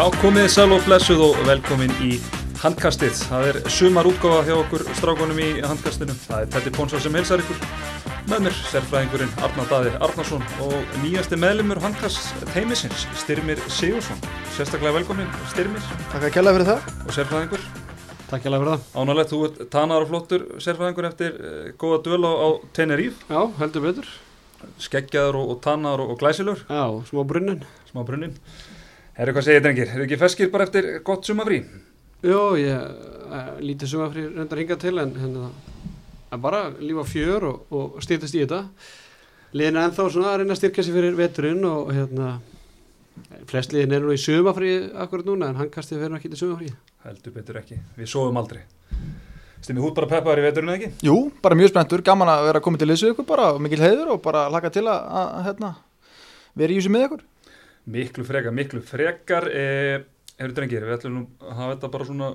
Já, komið sæl og blessuð og velkomin í handkastið. Það er sumar útgáfa hjá okkur strákunum í handkastinu. Það er Petti Pónsson sem helsar ykkur. Með mér, sérfræðingurinn Arnar Daði Arnarsson og nýjasti meðlumur handkast teimisins, Styrmir Sigursson. Sérstaklega velkomin, Styrmir. Takk að kella fyrir það. Og sérfræðingur. Takk hjá fyrir það. Ánalegt, þú ert tanar og flottur sérfræðingur eftir uh, góða döl á, á Teneríf. Já, heldur betur. Skeggjaður og, og tannar og, og glæsilur. Já, smá brunnin. Smá brunnin. Herru, hvað segir drengir? Er ekki feskir bara eftir gott sumafrí? Jó, ég uh, lítið sumafrí reyndar hinga til en, en það bara lífa fjör og, og stýrtast í þetta. Liðin er ennþá svona að reyna að styrka sér fyrir veturinn og hérna flest liðin er nú í sumafrí akkurat núna en hann kastið fyrir ekki til sumafrí. Heldur betur ekki. Við sofum aldrei. Stimmi hút bara peppaður í veturinn ekki? Jú, bara mjög spenntur, gaman að vera komið til þessu ykkur bara og mikil heiður og bara laka til að, að, að hérna, vera í þessu með ykkur. Miklu frekar, miklu frekar eh, Hefur drengir, við ætlum nú að hafa þetta bara svona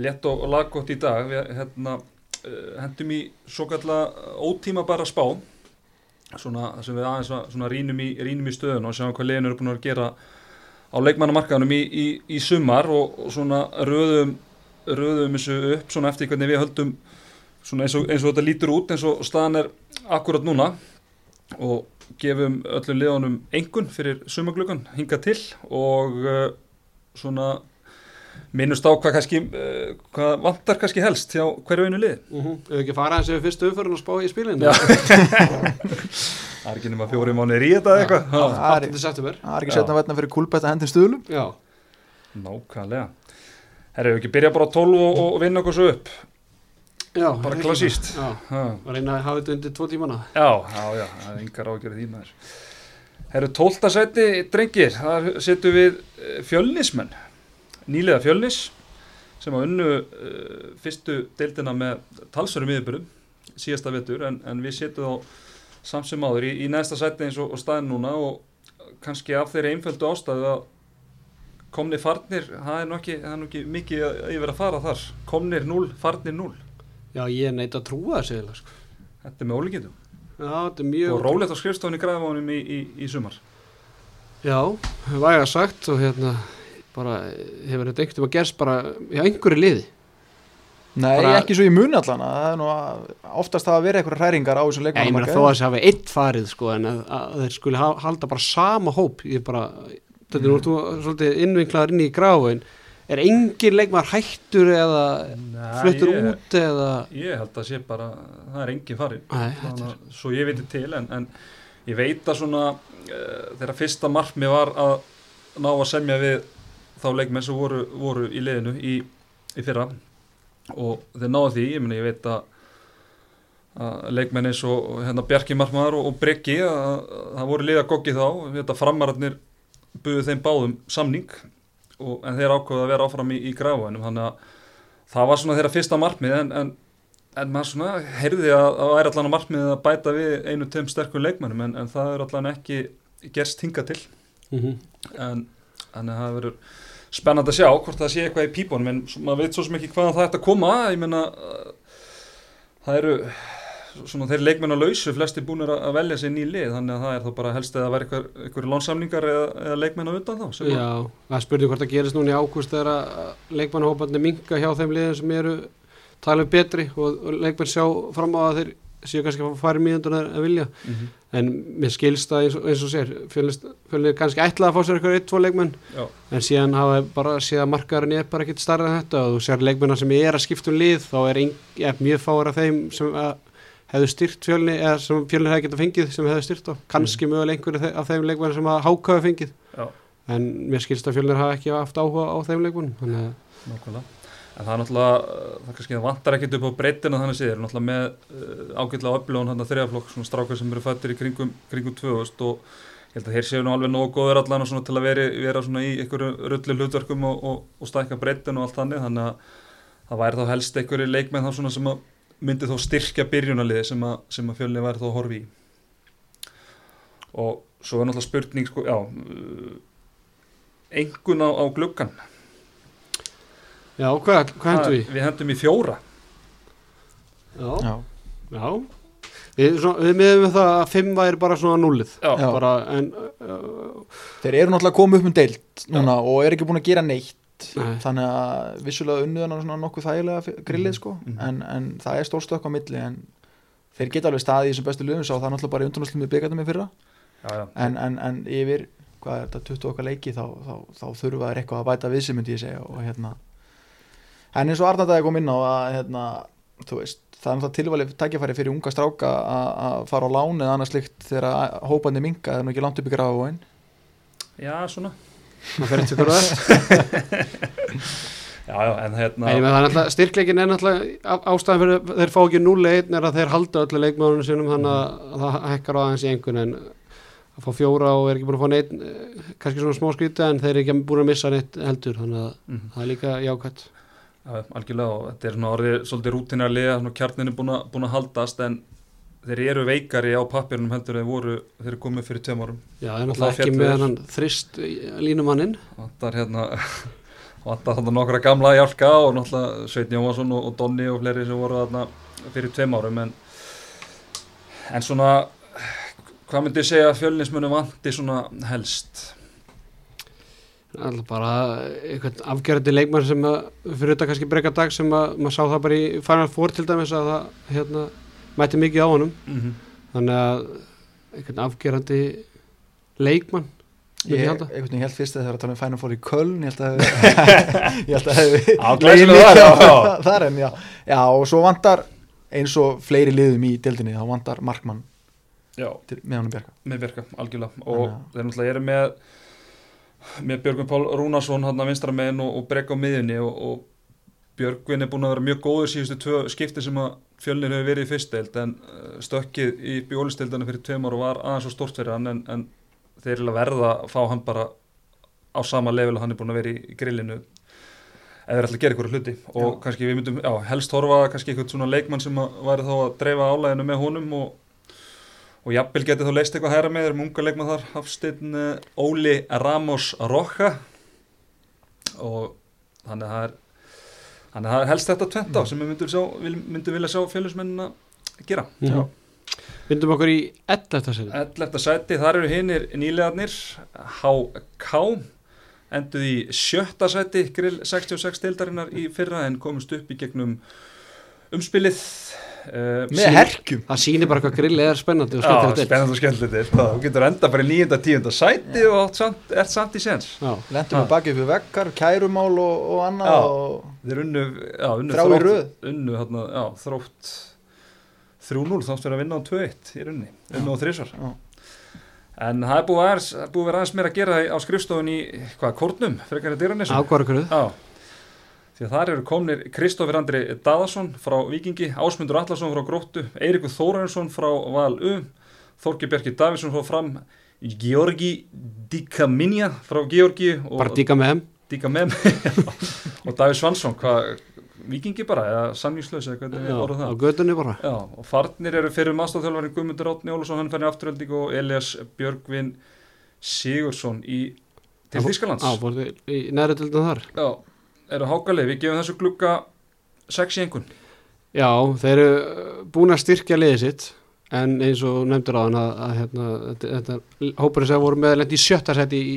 lett og laggótt í dag. Við hérna, eh, hendum í svo kallar ótíma bara spá Svona sem við aðeins rínum í, í stöðun og sjáum hvað legin eru búin að gera á leikmannamarkaðunum í, í, í sumar og, og svona röðum, röðum þessu upp svona eftir hvernig við höldum svona eins og, eins og þetta lítur út eins og staðan er akkurat núna. Og gefum öllum liðanum engun fyrir sumaglögan hinga til og uh, svona minnust á hvað, kannski, uh, hvað vantar kannski helst hjá hverju einu lið Uh -huh. Ef ekki fara eins og fyrstu umförun og spá í spilinu. það er ekki nema fjóri mánir í þetta eða eitthvað Það er- 8. september. Það er ekki setna verðna fyrir kulbætt að hendin stuðlum. Já. nákvæmlega Herru, við ekki byrja bara á 12 og, og vinna okkur svo upp Já. Bara það. Og reyna að hafa þetta undir tvo tímana. já, já, já, það er yngar ágjörði því maður Herru, 12. seti drengir, þar setjum við eh, fjölnismenn nýlega fjölnis sem á unnu uh, fyrstu deildina með talsverum yfirbyrðum síðasta vetur en, en við setjum þá samt sem áður í, í næsta sæti eins og, og staðin núna og kannski af þeirri einföldu ástæðu að komni farnir, það er nú ekki, það er nú ekki mikið að ég verið að fara þar komnir 0, farnir 0 Já, ég neitt að trúa þessu eða, sko. þetta er með ólíkindum Já, þetta er mjög... og rólegt á skrifstofunni græðvánum í, í, í sumar Já, væga sagt og hérna bara hefur þetta einhvern veginn að gerst bara í einhverju liði. Nei, Bara- ekki svo í mun allan. Það er nú að, oftast hafa verið eitthvað hræringar á þessu Já, ég meina þó að þessi hafi eitt farið sko en að, að þeir skuli ha- halda bara sama hóp ég bara, þetta er nú þú svolítið innvinklaður inn í gráin er engin leikmar hættur eða fluttur ég, út eða? Ég held að sé bara, það er engin farin Nei, svo ég veit til en, en ég veit að svona uh, þeirra fyrsta markmi var að ná að semja við þá leikmenn sem voru, voru í liðinu í, í fyrra. Og þeir náðu því, ég meni ég veit að leikmenn eins og hérna Bjarki Markmaður og, og Breki að, að það voru liða goggi þá. Framararnir buðu þeim báðum samning og, en þeir ákveðu að vera áfram í, í gráðunum þannig að það var svona þeirra fyrsta markmið en, en, en maður svona heyrði að það væri allan að markmið að bæta við einu tveim sterkum leikmennum en, en það er allan ekki gerst hinga til. Mm en þannig að það verður spennandi að sjá hvort það sé eitthvað í pípunum en maður veit svo sem ekki hvaðan það ætti að koma. Ég meina uh, það eru svona þeir leikmenn á lausu flesti búinir að að velja sér ný lið þannig að það er þá bara helst að vera eitthvað lónsamningar eða, eða leikmenn á undan þá að- Já, það spurði hvort það gerist núna í ágúst þegar að leikmannahópandi minga hjá þeim liðin sem eru talið betri og, og leikmenn sjá fram á að þeir séu kannski að fara mínútur að vilja Mhm. en mér skilst það eins og, eins og sér fjölnir kannski ætlaði að fá sér eitthvað eitt, tvo leikmenn Já. en síðan hafa bara séð að markaðurinn er bara ekkert starra en þetta og þú sér leikmennar sem er að skipta um lið þá er, ein, er mjög fáar af þeim sem að hefðu styrt fjölni eða sem fjölni hefði getað fengið sem hefðu styrt á kannski mögulega einhverju af þeim leikmennar sem að háka hefði fengið. Já. en mér skilst að fjölnir hafa ekki haft áhuga á þeim leikmennum þannig að. En það er náttúrulega, uh, það kannski vantar ekkert upp á breytina þannig séð, er náttúrulega með uh, ágætlega öflugum hann að þriðaflokk, svona strákar sem eru fættir í kringum, kringum 2000 og ég held að þeir séu nú alveg nógu góður allan og svona til að veri, vera svona í einhverju rullu hlutverkum og, og, og stækka breytin og allt þannig, þannig að það væri þá helst einhverju leikmenn þá svona sem að myndi þó styrkja byrjunarliði sem að, sem að fjölni væri þá að horfi í. Og svo er náttúrulega spurning, sko, já, uh, engun á, á gluggan. já, hvað, hvað hendur við? Við hendum í fjóra. Já, Já. já Við, svona, við miðum við það að 5 væri bara svona. Já. bara, en uh, þeir eru náttúrulega komið upp um deilt núna og eru ekki búin að gera neitt Nei. þannig að vissulega unnuðan svona nokkuð þægilega grillið sko. Mhm. en, en það er stórstökk á milli en þeir geta alveg staðið í þessum bestu lögum sá það er náttúrulega bara í undurnáttúrulega með byggjandum í fyrra. Já, já. en, en, en yfir hvað er þetta 20 okkar leiki þá, þá, þá þurfa þeir eitthvað að bæta við sem myndi ég segja og hérna. En eins og Arnardæði kom inn á að hérna, þú veist, það er náttúrulega tilvalið tækifæri fyrir unga stráka að að fara á lán eða annað slikt þegar hópandi minga það er nú ekki langt upp í gráðvóin já, svona það fer eftir hverju það er já, já, en hérna Nei, menn það er náttúrulega, styrkleikin er náttúrulega á- ástæðan fyrir þeir fá ekki 0-1 er að þeir halda öllu leikmánunum sinum þannig að það hekkar á aðeins í einhvern en að fá fjóra og er ekki búin að fá neitt eh, kannski svona smá skríti en þeir eru ekki búin að missa neitt heldur þannig að Mhm. það er líka jákvæmt Já, algjörlega og þetta er svona orðið svolítið rútina að liða, svona kjarnin er búin að, búin að haldast en þeir eru veikari á pappirunum heldur þeir voru, þeir eru komið fyrir tveim árum. Já, það er náttúrulega ekki með hann þrist línumanninn. Vantar hérna vantar þarna nokkra gamla hjálka og náttúrulega Sveit Jóhansson og, og Donni og fleiri sem voru þarna fyrir tveim árum en, en svona hvað myndi ég segja að fjölnismunum vanti svona helst? Alltaf bara einhvern afgerandi leikmann sem að fyrir þetta kannski breyka dag sem að maður sá það bara í Final Four til dæmis að það hérna, mætti mikið á honum. Mm -hmm. þannig að einhvern afgerandi leikmann ég held fyrst að það er að tala um Final Four í Köln ég held að ég held að hefði þar, en já. Já og svo vantar eins og fleiri liðum í deildinni þá vantar Markmann Já, til, með honum Bjarka. Með verka, algjörlega. Og Þannig að- þeir náttúrulega eru með með Björgvin Pál Rúnarsson hann að vinstra megin og, og brekka á miðjunni og, og Björgvin er búin að vera mjög góður síðustu tvö skipti sem að fjölnir hefur verið í fyrstdeild en uh, stökkið í bjólistildana fyrir tveim ára var aðeins svo stort fyrir hann en, en þeir eru að verða að fá hann bara á sama level og hann er búin að vera í, grillinu eða þeir ætla að gera ykkur hluti. Og Já. kannski við myndum, já, helst horfa kannski eitthvað svona leikmann sem væri þá að dreifa álæginu með honum og og jafnvel getið þá leist eitthvað hæra með þeir munga leikmann þar Hafsteinn uh, Óli Ramos Rocha og þannig að það er þannig að það er helst þetta tvent á sem við myndum, sjá, vil- myndum vilja sjá fjölusmennina gera Já. Vindum okkur í 11. seti 11. sæti, þar eru hinnir nýlegarnir HK enduð í sjötta sæti grill 66 deildarinnar í fyrra en komust upp í gegnum umspilið uh, með herkjum Það sýnir bara hvað grill er spennandi og Já, skemmtilegt er. spennandi og skemmtilegt er. Þú getur enda bara í nýjönda, tíunda sæti og átt samt, ert samt í sens. Já. lendum við bakið upp við vekkar, kærumál og, og annað Já. og Þeir unnu, já, unnu Þrá í röð. Unnu, hérna, já, þrótt 3-0, þátt fyrir að vinna á 2-1 í runni, unnu á þrísvar. Já. En það er búið að, er vera aðeins meira að gera á skrifstofun í, hvað, Kórnum, frekar í Dyranesum. Ákvarðarkurð Já, því að þar eru komnir Kristófur Andri Daðarsson frá Víkingi, Ásmundur Allarsson frá Gróttu, Eirikur Þórarinsson frá Val U, Þorki Bjarki Davidsson frá Fram, Georgi Dikaminja frá Georgi og Bara þeim Dikamem og Davíð Svansson, hvað, Víkingi bara, eða samningslaus eða hvernig við Já, orðum á það. gödunni bara Já, og farnir eru fyrir maðurstofþjálfarinn Guðmundur Átni Ólusson, hann færði afturölding og Elias Björgvin Sigursson í til Já, Þískalands. Já, fór þið í neðri tildin þar Já, eru hákalið, við gefum þessu glugga 6 í einhvern. Já, þeir eru uh, búin að styrkja liðið sitt en eins og nefndur á hann að, að hérna, þetta, hópurinn sem voru meðalend í sjötta seti í,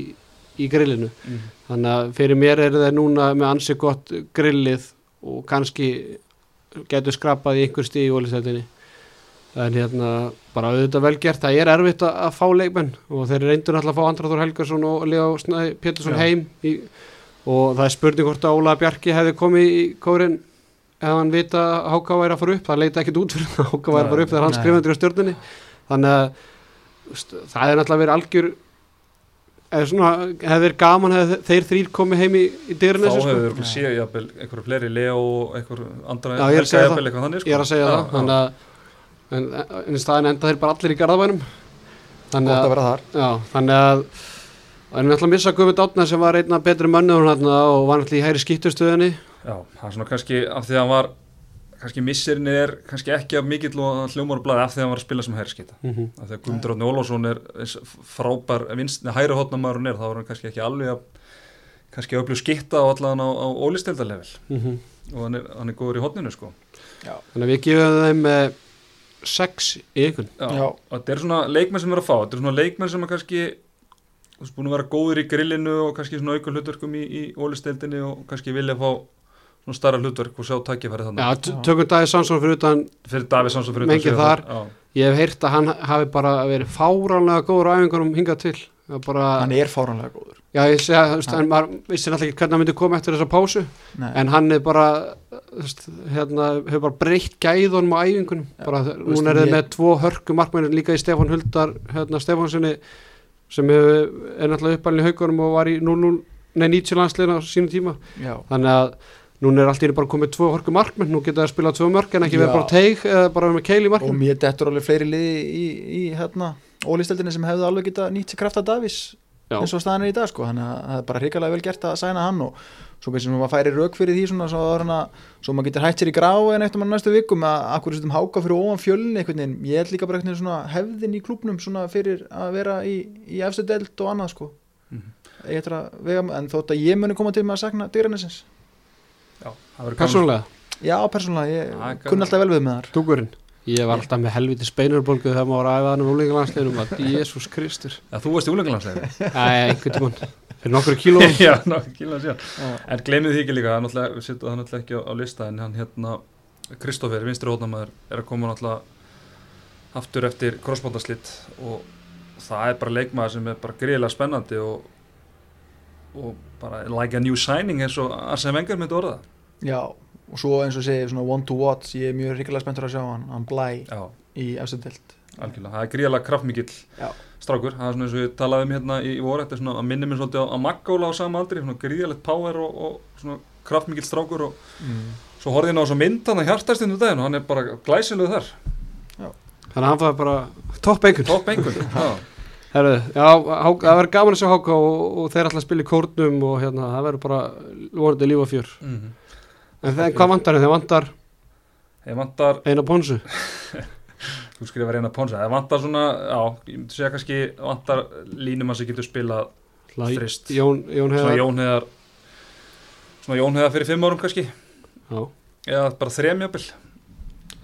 í grillinu. Þannig að fyrir mér er þeir núna með ansi gott grillið og kannski getur skrapað í einhver stíð í ólistetinni en hérna bara auðvitað vel gert, það er erfitt að, að fá leikmenn og þeir reyndur náttúrulega að fá Andraður Helgarsson og Leo Pétursson heim í, og það er spurning hvort að Óla Bjarki hefði komið í kórin ef hann vita að Háka væri að fara upp. Það leita ekkit út fyrir að Háka væri að fara upp þegar hann Nei. skrifandi á stjórnunni þannig að það er náttúrulega verið algjör eða svona, hefði verið gaman hefði þeir þrýr komið heim í, í Þá dyrinu hefur sko. við örugglega séð jafnvel einhverju fleiri Leo og einhverju andra Já, ég er að Helga segja jafnvel eitthvað þannig sko. ég er að segja Já, það. Þannig að en, en í staðin enda þeir bara allir í garðabænum. Þannig að að, vera þar. Já, þannig að en við ætlum að missa Guðmund Átna sem var einna betri mönnum hérna og var náttúrulega í hæri skýttustöðinni Já, það er svona kannski af því að hann var kannski missirinn er kannski ekki af mikill og hljómar blæði af því að hann var að spila sem hæriskita mm -hmm. af því að Guðmundur Átni Ólásson er eins frábær vinst, hæri hotnamaður hún er þá er hann kannski ekki alveg að kannski að upplýja skitta á allan á, á ólistildalevel og hann er, hann er góður í hotninu sko þannig að við gefum þeim eh, sex ykkur Já. Já. og þetta er svona leikmenn sem er að fá þetta er svona leikmenn sem er kannski þú veist búin að vera góður í grillinu og kannski svona auka hlutverkum í, í ólisteildinni og kannski vilja fá svona starra hlutverk og sjá tækifæri Já, þannig t- tökum Davíð Sansson fyrir utan Sánsson fyrir Mengið utan þar. síðan. ég hef heyrt að hann hafi bara verið fáránlega góður á æfingunum hingað til er bara, hann er fáránlega góður já ég segja, þú veist, Já. en maður vissi náttúrulega ekki hvernig hann myndi koma eftir þessa pásu Nei. en hann er bara þú veist, hérna, hefur bara breytt gæðunum á æfingunum bara, núna er með tvo hörku markmennir líka í Stefán Huldar hérna, Stefánssoni sem hefur, er náttúrulega uppalinn í haugunum og var í 0-0 nei 90 landsliðin á sínum tíma. Já, þannig að núna er allt í einu bara komið tvo hörku markmenn, nú geta það spilað tvö mörk en ekki verið bara teig eða bara með keil í og markmenn mér dettur alveg fleiri liði í, í hérna, ólisteldinni sem hefðu alveg geta nýtt krafta Davís Já. eins og staðan er í dag sko, þannig að það er bara hrikalega vel gert að sæna hann og svo kannski sem maður færi rauk fyrir því svona, svo, að, svo maður getur hætt sér í grá en eftir maður næstu vikum að akkur setjum háka fyrir ofan fjölni einhvern veginn, ég held líka bara einhvern veginn svona hefðin í klubnum svona fyrir að vera í, í efstu delt og annað sko. Mhm. ég ætla að vega, en þótt að ég muni koma til með að sakna dyranessins Já, það verður gaman. persónulega, já, persónulega, ég kunni alltaf vel við með þar. Dúkurinn ég var alltaf með helviti speinurbólgu þegar maður var að æfa hann um úlingalandsliðinum að Jésús Kristur. Já, þú varst í úlengalandslegin Æ, einhvern tímann. Fyrir nokkru kílóum. Já, ná, kýla síðan. Já. En gleymið því ekki líka, það er náttúrulega, við setjum það náttúrulega ekki á, á lista en hann hérna, Kristoffer, vinstri hótnamaður, er að koma náttúrulega aftur eftir crossbóndaslitt og það er bara leikmaður sem er bara greiðilega spennandi og, og bara like a new signing eins og Arsene Wenger myndi orða það. Já, og svo eins og segir svona one to watch, ég er mjög hrikalega spenntur að sjá hann, hann blæ Já, í efstendelt. algjörlega, það er greiðilega kraftmikill Já. strákur, það er svona eins og við talaðum hérna í, í voru, þetta er svona að minni mér svolítið á, á Maggóla á sama aldri, svona greiðilegt power og, og svona kraftmikill strákur og Mm. Svo horfði ég ná svo mynd hann að hjartastinu daginn og hann er bara glæsilegu þar. þannig að hann fæði bara topp einhvern Topp einhvern. Já. Herru, já, Hák- það verður gaman að sjá Háka og, og þeir alltaf spila í kórnum og hérna, það verður bara vorandi líf og fjör Mm en þeir, hvað vantar þeir? Þeir vantar vantar, eina ponsu þú skrifar eina ponsa, það vantar svona, já, ég myndi segja kannski vantar línum að sem getur spilað þrist. Jón, Jón Svona hefðar Jón Heiðar, svona Jón Heiðar fyrir fimm árum kannski, já, eða bara þremjabil.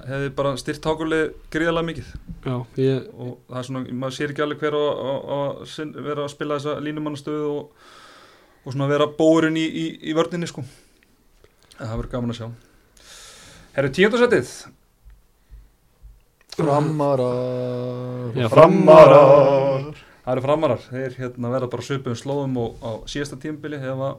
Hefði bara styrt hákulið gríðalega mikið já, ég, og það er svona, maður sér ekki alveg hver að, vera að spila þessa línumannastöðu og, og svona vera bóurinn í, í, í vörninni sko. Það verður gaman að sjá. Herru, tíundarsætið. Framarar. Já, Framarar. Það eru framarar, þeir hérna verða bara svipum slóðum og á síðasta tímabili hefa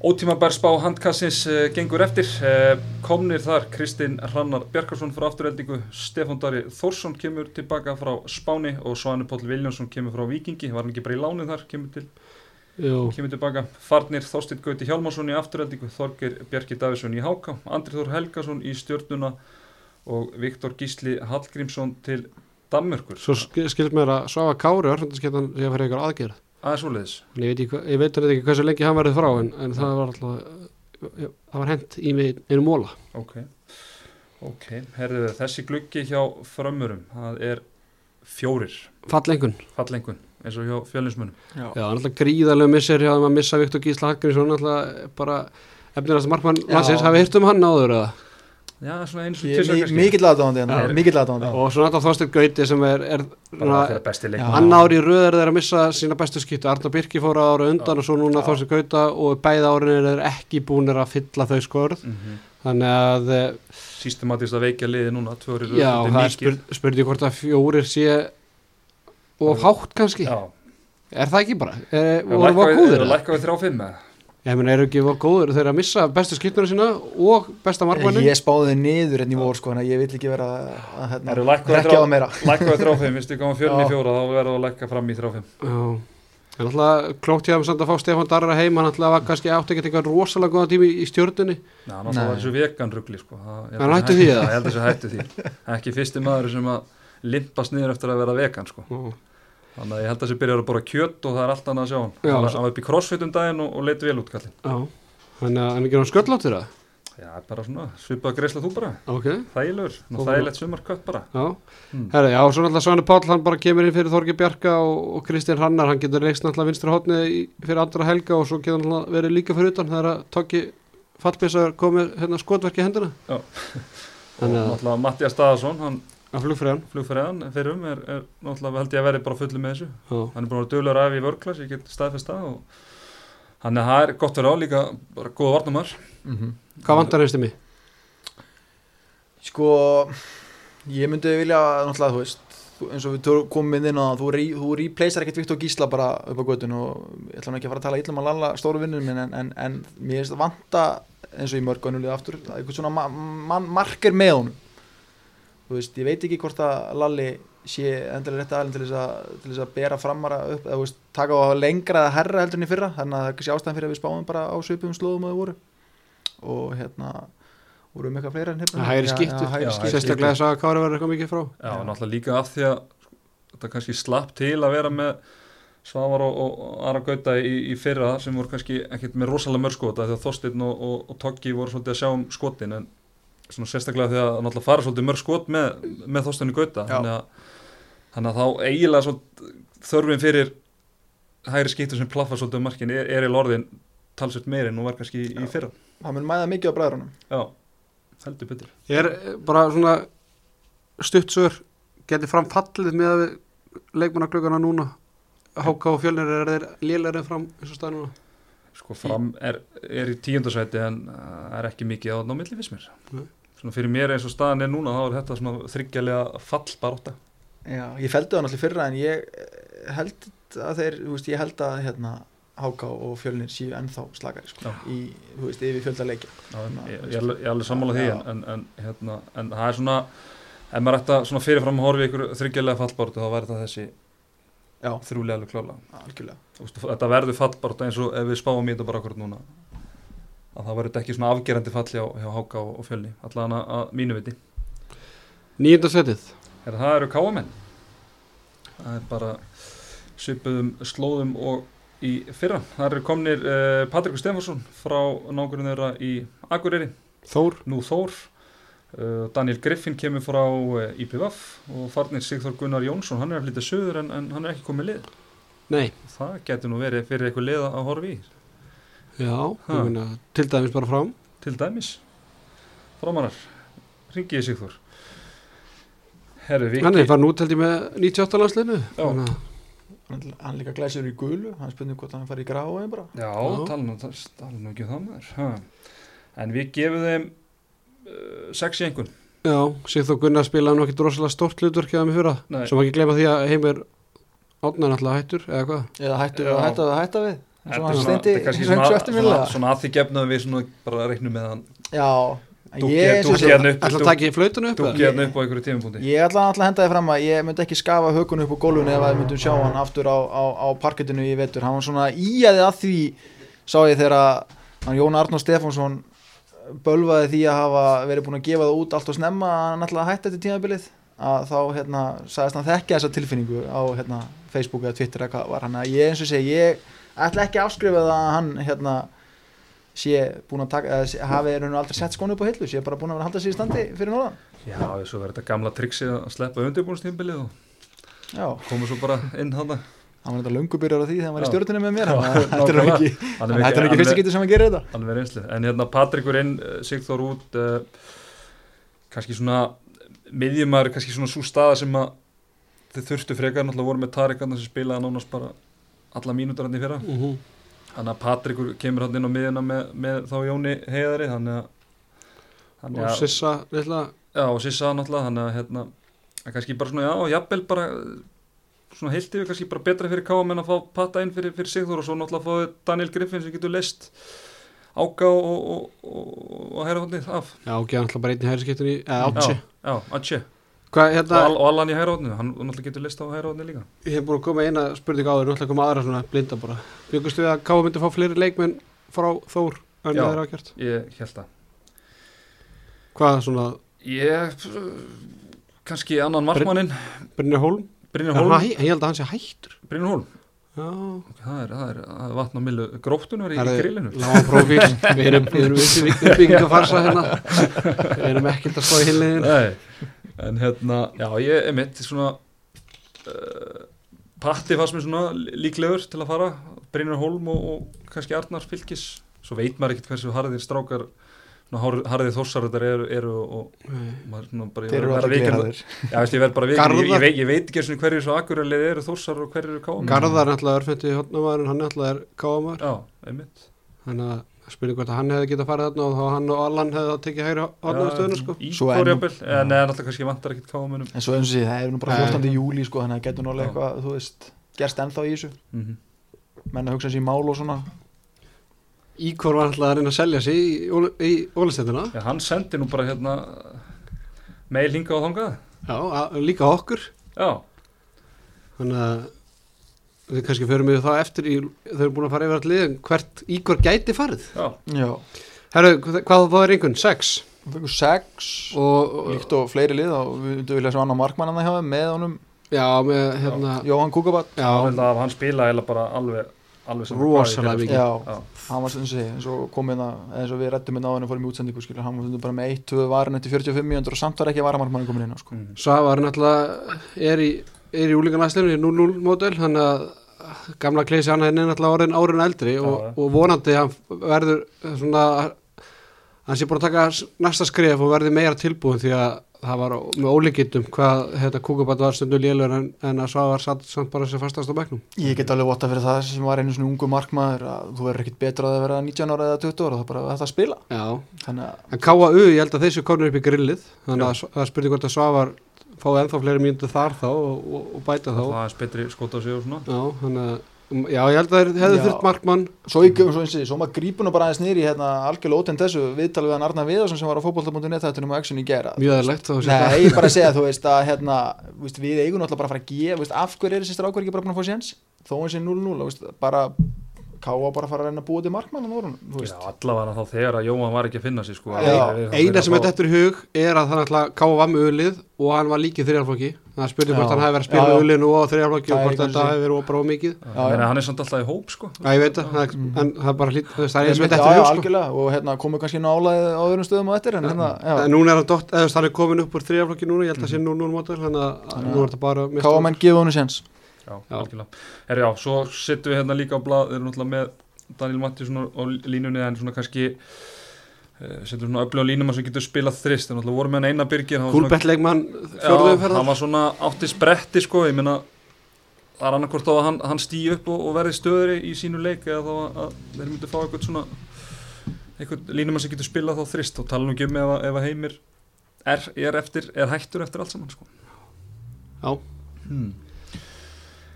ótímabær spá handkassins uh, gengur eftir uh, komnir þar Kristinn Hrannar Bjarkarsson frá afturheldingu, Stefán Dari Þórsson kemur tilbaka frá Spáni og Svanur Páll Viljánsson kemur frá Víkingi var hann ekki bara í lánu þar, kemur, til, kemur tilbaka. Farnir Þorstin Gauti Hjálmarsson í afturheldingu Þorger Bjarki Davísson í Háka Andri Þór Helgason í stjörnuna og Viktor Gísli Hallgrímsson til Danmörkur svo sk- skilst mér að Svafa Kári örfundasketan sé að fyrir eitthvað aðgerð. Aðeins ég ég veit hann ekki hversu lengi hann verður frá en, en það var alltaf það var hent í mig einu móla Ok, ok, herðu þessi gluggi hjá frömmurum, það er fjórir fallengun fallengun eins og hjá fjölinsmunum. Já. Já, hann alltaf gríðarlega missir hjá þeim að missa Viktor Gísla Hallgrímsson alltaf bara efnirast markmann Já. landsins, hafi hýrt um hann áður eða Já, svona eins og Ég er tvisvar mi- kannski. mikill aðdáðandi Já. hérna, mikill aðdáðandi. og svo náttúrulega Þorsteinn Gauti sem er, er Bara fyrir besti leikmann. Já. annar ári í röður þeir að missa sína bestu skiptu Arna Birki fór ára undan og svo núna Já. Þorsteinn Gauta og bæði árin er ekki búinir að fylla þau skörð Mm -hmm. Þannig að eh, Systematist að veikja liði núna, tvö eru já, það er spur, spurning hvort að fjórir sé og hátt kannski Já, er það ekki bara? Er, og voru góðir? eða? lækka við þrjá fimm með Ég meina, eru ekki voru góðir þeir að missa bestu skiptuna sína og besta markmannin? Ég spáði þið niður hérna í vor sko, þannig að ég vil ekki vera að Það hérna, rekja á meira. Lækka við þrjá fimm, viðstu í Já. fjóra þá verður það að lækka fram í þrjá Já, en alltaf klókt hjá þeim samt að fá Stefán Darra heim, hann alltaf var kannski átti ekkert eitthvað rosalega góða tími í stjórnunni Já, hann alltaf var þessu vegan ruggli sko. Það- ég Hann að hætti sé því, eða? Já, Ég held að þessu hættu því Ekki fyrsti maður sem að limpast niður eftir að vera vegan sko. Já, Þannig að ég held að þessi byrjar að bora kjött og það er allt annað að sjá hann. Já, hann var- hann upp í crossfit um daginn og, og leitt vel út kallinn. já. Þannig að hann er ekki náttúrulega skölláttur það Já, bara svona, svipað greiðsla þú bara, Ok, þægilegur, þægilegt sumarkött bara. já. Hmm. Herra, já, svo náttúrulega Svani Páll, hann bara kemur inn fyrir Þorgi Bjarka og, og Kristinn Hannar, hann getur reikst náttúrulega vinstri hotni fyrir andra helga og svo getur hann verið líka fyrir utan þegar að Tóki fallbísar komið hérna skotverki hendina Já. Og náttúrulega Mattias Staðarsson, hann flugfræðan flugfræðan fyrrum er, er náttúrulega held ég að verði bara fullu með þessu. Já, hann er búin að vera dögulegur af í vörklass ég get staðfest hann er, það er gott verið á líka bara góða varnamar Mhm. Hvað vantar einstu mig? Sko, ég myndi vilja náttúrulega, þú veist þú- eins og við komum inn inn á það, þú, re, þú replacear ekkert Viktor Gísla bara upp á göttun og ég ætla nú ekki að fara að tala illa um að lalla stóru vinnur minn en, en, en mér finnst það vanta eins og í mörg önnulið aftur, eitthvað svona ma ma marker með honum þú veist, ég veit ekki hvort að Lalli sé endilega rétt aðeins til þess að, til þess að bera framara upp, eða veist, taka á lengra eða herra heldur en í fyrra, þannig að það er kannski ástæðan fyrir að við spáum bara á svipum slóðum að þau voru. Og hérna voru um eitthvað fleira en hérna. Hægri skiptu, sérstaklega þess að Kári verður eitthvað mikið frá. Já, náttúrulega líka af því að þetta kannski slapp til að vera með Svavar og, og, Ara Gauta í, í fyrra sem voru kannski ekkert með rosalega mörg skota því að Þorsteinn og, og, og Toggi voru svolítið að sjá um skotin en svona sérstaklega því að náttúrulega fara svolítið mörg skot með, með Þorsteinn og Gauta. Þannig að, þannig að þá eiginlega svolítið, þörfin fyrir hægri skiptu sem plaffa svolítið um markin er, er í lorðin talsveit meiri en nú var kannski í, fyrra. Það mun mæða mikið á bræðrunum. Já, heldur betur. Ég er bara svona stuttsör getið fram fallið með að leikmannaglöggana núna? Háka og fjölnir er þeir lélæri fram eins og staðnuna Sko fram er, er í tíundasæti en uh, er ekki mikið á ná milli fyrst mér. Svona fyrir mér eins og staðan er núna þá er þetta svona þryggjalega fallbaróta. Já, ég feldi það náttúrulega fyrra en ég eh, held að þeir, þú veist, ég held að hérna Háká og Fjölnir séu ennþá slagari sko, í, þú veist, yfir fjölda leikja Já, Svona, ég, ég, veist. er alveg- sammála því en, en, en, hérna, en það er svona, ef maður ætti að svona fyrirfram að horfa ykkur þryggjalega fallbaróta þá væri það þessi Já, þrjúlega alveg klála. algjörlega Þetta verður fallbaróta eins og ef við spáum í þetta bara akkurat núna. Að það verður ekki svona afgerandi falli á, hjá Háka og, Fjölni, allan að, mínu viti. Nýjönda Er það eru káamenn það er bara svipuðum slóðum og í fyrra. Það eru komnir uh, Patrikur Stefansson frá nákvæmlega þeirra í Akureyri. Þór. Nú Þór. Uh, Daniel Griffin kemur frá uh, IPVF og farnir Sigþór Gunnar Jónsson hann er að flytja söður en, en hann er ekki komið lið. Nei, það getur nú verið fyrir eitthvað lið að horfa í. Já, ég meina til dæmis bara fram til dæmis. Framarar ringiði Sigþór Herru, Hann er farin út held ég með 98 landsliðinu. Já. Þannig að- hann, hann líka glæsir í gulu. Hann spurning hvort hann fari í gráu bara. Já, Já. tala nú, ekki um það maður. Ha. En við gefum þeim uh, sex í einhvern Já, Sigþór Gunnar spilaði nú ekki rosalega stórt hlutverk hjá þeim í fyrra. Nei. Má ekki gleyma því að heimir átnar alltaf hættur eða hvað? Eða hættu Já. að hætta, hætta við. Þetta er hann svona- er svona, svona, að því gefnaðum við svona bara reiknum með hann. Já, ég, upp Ætla að taka í flautinu upp tímapunkti. Ég ætla að henda þið fram að ég myndi ekki skafa hökun upp á gólfinu ef að við myndum sjá hann aftur á, á, á parkettinu í vetur. Hann var svona íæði að því sá ég þegar að Jón Arnór Stefánsson bölvaði því að hafa verið búin að gefa það út allt og snemma að hann ætlaði að hætta þetta tímabilið að þá hérna sagðist hann þekkja þessa tilfinningu á hérna Facebook eða Twitter eða hvað var hann að. Ég eins og segi ég ætla ekki að afskrifa það að hann hérna sé búin að taka, hafi er aldrei sett skónu upp á hillu, sé bara búin að vera að halda sér í standi fyrir norðan. Já, svo verður þetta gamla triksi að sleppa undirbúinstímbilið og Já, koma svo bara inn hann hann var þetta löngu byrjar á því þegar hann var í Já. stjórninu með mér að þetta er ekki, að þetta er ekki fyrst að geta sem að gera þetta. en hérna Patrikur inn, uh, Sigþór út uh, kannski svona miðjumar, kannski svona svo staða sem að þið þurftu frekar náttúrulega voru með Tarikarna sem spilaði nánast bara alla mínútur hann í fyrra. Mhm. Þannig að Patrikur kemur hann inn á miðjuna með, með þá Jóni heiðari þannig að, þannig Og að Sissa litla. Já, og Sissa náttúrulega þannig að hérna, að kannski bara svona, já, jafnvel bara svona heilt yfir kannski bara betra fyrir káum en að fá patta inn fyrir, fyrir Sigþór og svo náttúrulega fáið Daniel Griffin sem getur leist ágá og, og, og, og hæra hóndið af. Já, hann ætla bara einn í hæri skiptunni Eða átsi já, já, Atje Hvað, og, hérna, Al, og Allan í hóndið, hann náttúrulega getur leist á hóndið líka. Ég hef búin að koma eina spurning á þér Nú ætla að koma aðra svona blinda bara. Bjögust við að Káa myndi fá fleiri leikmenn frá Þór En Já. það er ákjört ég held að Hvað svona, ég, kannski annan markmannin. Brynjar Hólm? Brynjar Hólm? Ég held að hann sé hættur. Brynjar Hólm. Já, það er, það er, það er vatn á millu gróftunar í, í grillinu. Lága prófíl Við en hérna, já, ég er mitt svona uh, Patti fannst mér svona líklegur til að fara Brynjar Hólm og, og kannski Arnar Fylkis. Svo veit maður ekkert hversu harðir strákar harðið þórsaröldar eru, eru og svona bara, þeir eru viðurkenna- gleraðir Já, ég verð bara viðurkenna, ég, ég, veit, ég veit ekki eins og hverju svo akkuralið eru þórsar og hverju eru káum Garðar náttúrulega örfetti hotnamaður hann náttúrulega er káamar Já, einmitt. Þannig að spurning hvort að hann hefði getað farið þarna og þá hann og Allan hefði þá tekið hægri hotnaðarstöðuna sko. Svo Ígor enn- jafnvel, eða neða náttúrulega kannski vantar ekkit káumunum en svo eins og sé, það er nú bara Nei. 14. júli sko, þannig að það getur nálega eitthvað þú veist, gerst ennþá í þessu. Mm -hmm. menn að hugsa sér í mál og svona. Íkor var alltaf að reyna að selja sig í, Óli- í ólistendina Já, hann sendi nú bara hérna meil hingað og þangað. Já, að, líka okkur. Já, þannig að við kannski förum við það eftir í, þau eru búin að fara yfir allir hvert Íkor gæti farið? Herru, hvað það er einhvern? Sex? Við fengum sex. Og, og líkt og fleiri lið og við myndum vilja sjá annar markmann hann hjá þeim með honum. Já, með hérna Jóhann Kukabat já, hann, að hann spila eða bara alveg, Rosalega. Já. hann var eins og sé, eins og kom hérna eins og við rættum hérna á henni fórum í útsendingu skilur, hann var bara með 1-2 varin eftir 45 mínútur og samt var ekki varamarkmann komin inn á sko. Mhm. Svavar náttúrulega er í, er í úlingarnæslinu í 0-0 módel þannig að gamla kleysi hann er náttúrulega orðin árin eldri og, Já. og vonandi hann verður svona hann sé bara að taka næsta skref og verði meira tilbúin því að það var með ólíkittum hvað þetta kúkubat var stundu lélur en, en að Svavar satt samt bara sér fastast á bekknum. Ég get alveg votta fyrir það sem var einu svona ungu markmaður að þú verður ekkit betra að vera 19 ára eða 20 ára það er bara þetta að spila. Já, þannig að en KAU ég held að þessu konur upp í grillið þannig að það spurði hvort að Svavar fáið ennþá fleiri mínútur þar þá og, og, og bæta þá það er betri skóta á sig og svona Já, þannig að Já, ég held að hefðu Já. þurft markmann svo, svo, eins og, svo maður grípur nú bara aðeins nýri hérna algjörlega ótend þessu viðtalið við hann Arnar Viðarsson sem var á fótbolta.net þetta um action í gera mjög aðlegt Nei, ég bara að segja, þú veist að hérna, við eigum náttúrulega bara að fara að gefa, af hverju er þessi strákur ekki bara búin að fá séns? Þó hann sé 0-0, þú veist, bara káa bara að fara að reyna að búa til markmann á Já, allavega þá þegar að Jóhann var ekki að finna sig sko, Eina sem er þetta í hug er að hann ætla káa var með ölið og hann var líkið þrjárflokki það spurði hvort Já. hann hefði verið að spila Já, já. með ölinu og og hvort þetta hefði verið of mikið. Já. en hann er samt alltaf í hóp sko. Já, ég veit það. Er- Mm. en það er bara hlýtt, það er eins sem Já, þetta í hug sko. algjörlega, og hérna komu kannski inn á á öðrum stöðum og eftir, en hérna, já, En núna er hann er komin upp úr þrjárflokki núna, ég held að sé 0-0 mótel þannig að Þannig nú er þetta bara mist- káa menn gefa hann séns. Já, Herri, já, svo sittum við hérna líka á blað, við erum náttúrulega með Daniel Mattísson á á línunni en svona kannski uh, settum svona öflug á línum sem getur spilað þrist, en náttúrulega vorum með hann eina byrgir Kúlbettleikmann Já, fjórðu hann var svona átti spretti sko, ég meina það er annarkvort þá að hann, hann stýi upp og, og verði stöðri í sínu leik eða þá að, að þeir myndu fá eitthvað svona eitthvað línum sem getur spilað þá þrist og tala nú ekki um ef, að- ef að heimir er, er, eftir, er hættur eftir allt saman sko. Já. hmm.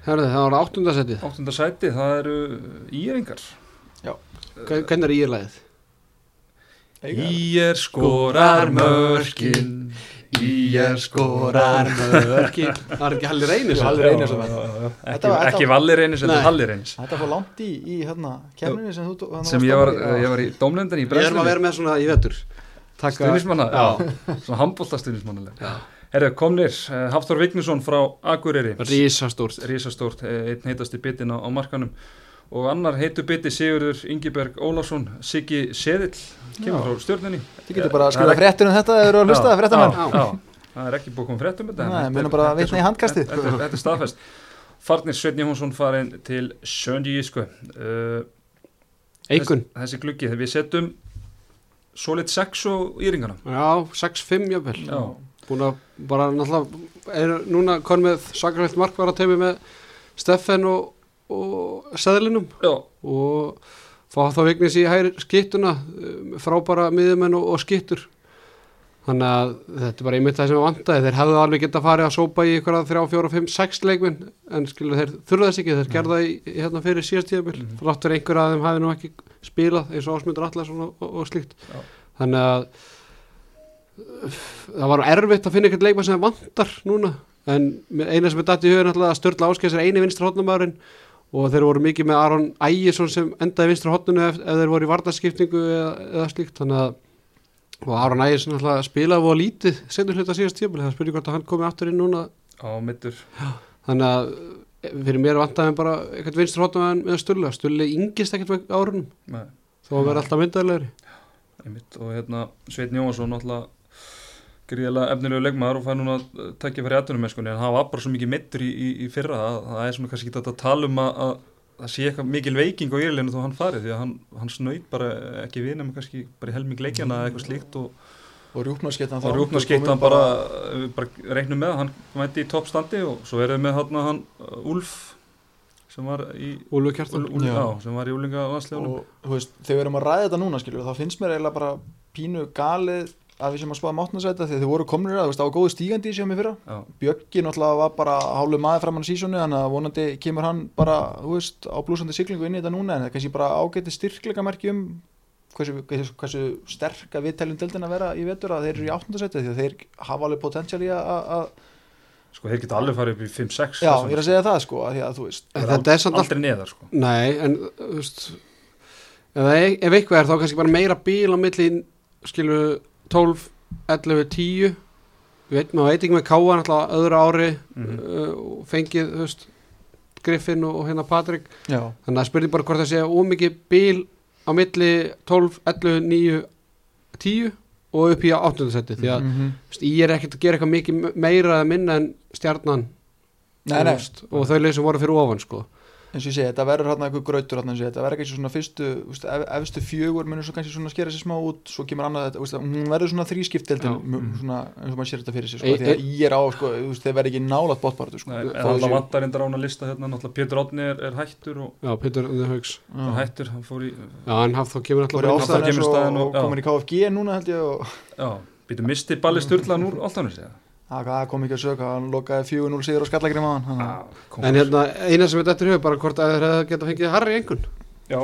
Herðu, það var áttundasettið Áttunda sæti, það eru íringar Hvernig er ílæðið? Ír skorar mörkin. Ír skorar mörkin. Það er ekki Halli Reynis Jú, Halli Reynis var- Ekki, Þetta var- ekki Valli Reynis, þetta er Halli Reynis. Þetta fór langt í, í hérna, kemninni sem þú þarna sem ég var, já. ég var í dómlendin í Við erum að brennslunni vera með svona í vetur. Taka Stuðnismanna, Já. svona handbólta stuðnismannaleg Já. Herðu, komnir, uh, Hafþór Vignesson frá Akureyri. Rísastórt Rísastórt, eh, einn heitasti bitin á, á markanum og annar heitu biti Sigurður Ingiberg Ólafsson Siggi Seðill, kemur Já. frá stjórnunni Þið getur bara að skrifa fréttir um þetta ef þú eru að hlusta, fréttamenn. Já, já, það er ekki búið að koma fréttum um þetta en Nei, er- bara er vitna í handkastið. Þetta er- þetta er staðfest. Farnir Sveinn Jónsson farin til Sjöndi Ísku uh, Eikun. þessi, þessi gluggi, þegar við setjum Solid 6 og íringana Já, 6-5 jafnvel. Já, Búin að bara náttúrulega er núna kon með sakarlegt markvara teimi með Steffen og, og Seðlinum. Já, og fá þá vignis í hæri skittuna um, frábara miðumenn og, og skittur. Þannig að þetta er bara einmitt það sem við vantaði. Þeir hefðu alveg geta farið að sópa í ykkur að 3, 4, 5, 6 leikminn en skilur þeir þurfa þess ekki, þeir gerða í, í hérna fyrir síðast tíðabil, mm. -hmm. þráttur einhver að þeim hafi nú ekki spilað eins og ásmundur allarsson og, og, og slíkt. Já. þannig að það var erfitt að finna eitthvað leikmann sem vantar núna en eina sem er datt í er náttúrulega að Sturla Áskeiðs er eini vinstra hotnumæðurinn og þeir voru mikið með Aron Ægjesson sem endaði vinstra hotnunu ef, ef þeir voru í vartaskiptingu eða, eða slíkt. Þannig að og Aron Ægjesson spilaði og lítið sendur hluta síðast tíma það spyrir hvort að hann komi aftur inn núna. Á mittur þannig að eh, fyrir mér vantaði bara eitthvað vinstra hotnumæðurinn með Sturla Sturli yngist ekkert árunum. Þó að vera alltaf myndaðlegri einmitt og hérna Sveinn Jónsson náttúrulega gríðilega efnilegu leikmaður og fær núna að tekja fyrir aðtunum en hann var bara svo mikið mittur í, í, í fyrra að það er svona kannski ekki þetta að tala um að, að það sé eitthvað mikil veiking á Írlinu þó hann farið því að hann, hann snaut bara ekki vinum kannski bara í helming leikjana eða eitthvað slíkt og, og rjúpnarskettan og rúknarskeitt hann bara, við bara reiknum með hann mætti í toppstandi og svo erum við með hann, hann uh, Úlf sem var í Úlfur Kjartan Úl, Úl, Já. já, sem var í úlinga og þú veist, þegar við erum að ræða þetta núna skilur, þá finnst mér eiginlega bara pínu galið að við sem að spáða máttnarsæta þegar þið voru komnir að, þú veist, það var góðu stígandi í sig á mig fyrra Bjöggi náttúrulega var bara hálfu maður framann á sísónu þannig að vonandi kemur hann bara þú veist, á blúsandi siglingu inn í þetta núna en það er kannski bara ágæti styrkleika merki um hversu, hversu, hversu sterk að við teljum deildin að vera í vetur að þeir eru í áttundarsæti því að þeir hafa alveg potensial í að, að sko þeir geta alveg farið upp í 5-6 já, ég er að segja það sko að því að þú veist þetta er aldrei neðar sko. Nei, en þú veist ef eitthvað er þá kannski bara meira bíl á milli skilu 12, 11, 10 við veit, maður veit ekki með Káa náttúrulega öðru ári Mhm. uh, og fengið, veist Griffin og, og hérna Patrik já, þannig að spurning bara hvort það sé ómikið bíl á milli 12, 11, 9 10 og upp í áttundasetti því að mm -hmm. veist, ég er ekkert að gera eitthvað mikið meira eða minna en stjarnan nei, veist, og þau leið sem voru fyrir ofan sko. Eins og ég segi, þetta verður hérna eitthvað grautur hérna, eins og ég segi, þetta verður ekki svona fyrstu þú veist, ef, efstu fjögur munur svo kannski svona skera sér smá út svo kemur annað þetta, þú veist, hún verður svona. Mhm. svona eins og maður sér þetta fyrir sig sko, Ei- því að ég er á, sko, þeir verður ekki nálat bóttbartu sko. En alltaf vantar hann að lista hérna náttúrulega Pétur Átni er, er hættur og Já, Já. er hættur, hann fór í Já, en haf, þá kemur alltaf komin í KFG núna held ég og já, býtu misti balli styrlaðan úr alltaf sér það það kom ekki að söka, hann lokaði 4-0 sigur á skallagrim á hann En hérna, eina sem við dættur hefur bara hvort að hefði geta fengið Harry einhvern? Já,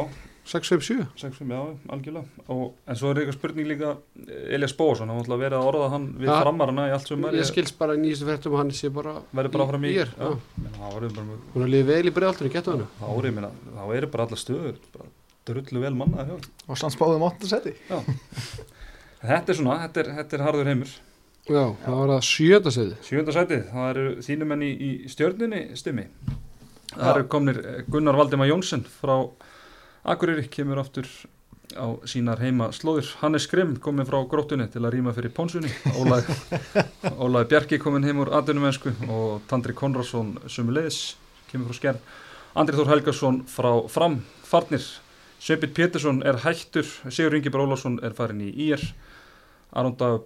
6-7 sexum, já, algjörlega. Og, en svo er eitthvað spurning líka Elias Bóasson, hann ætla að vera að orða hann við Ja. framarana í allt sumar Ég skils bara í nýjastu fréttum að hann sé bara verður bara áfram í er, það mjög Hún er lífið vel í breiðaltunni, getur hann? Þá er ég minna, þá eru bara alla stöður bara drullu vel þeim. og sann spáðum 8. seti þetta er svona, þetta er, þetta er harður heimur Já, það var það sjönda segði sjönda sætið, það eru þínumenn í, í stjörnunni stimmi. Það eru komnir eh, Gunnar Valdimar Jónsson frá Akureyri, kemur aftur á sínar heima slóðir Hannes Grimm komin frá gróttunni til að rýma fyrir Pónsunni Ólaði, Ólaði Bjarki komin heim úr atvinnumensku og Tandri Konradsson sumulegis, kemur frá Skjern Andri Þór Helgarsson frá Fram Farnir, Sveipit Pétursson er hættur, Sigur Ingi Brólásson er farin í IR Aron Dag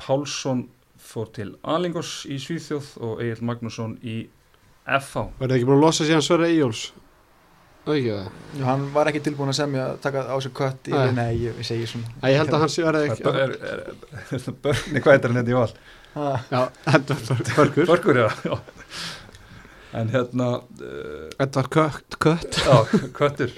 Pálsson fór til Alingos í Svíþjóð og Egil Magnússon í FH Verði ekki búin að losa síðan Sverre Íjóls Það er ekki það? Já, hann var ekki tilbúin að semja að taka á sig kött í, Nei. ég, ég segi svona. Æ, Ég held að hann sé verði ekki er, er, er, Börni, hvað heitir hann hérna í val? Já, Edvard Börgur Börgur, já, já. En hérna uh, Edvard Kött Kött. Já, köttur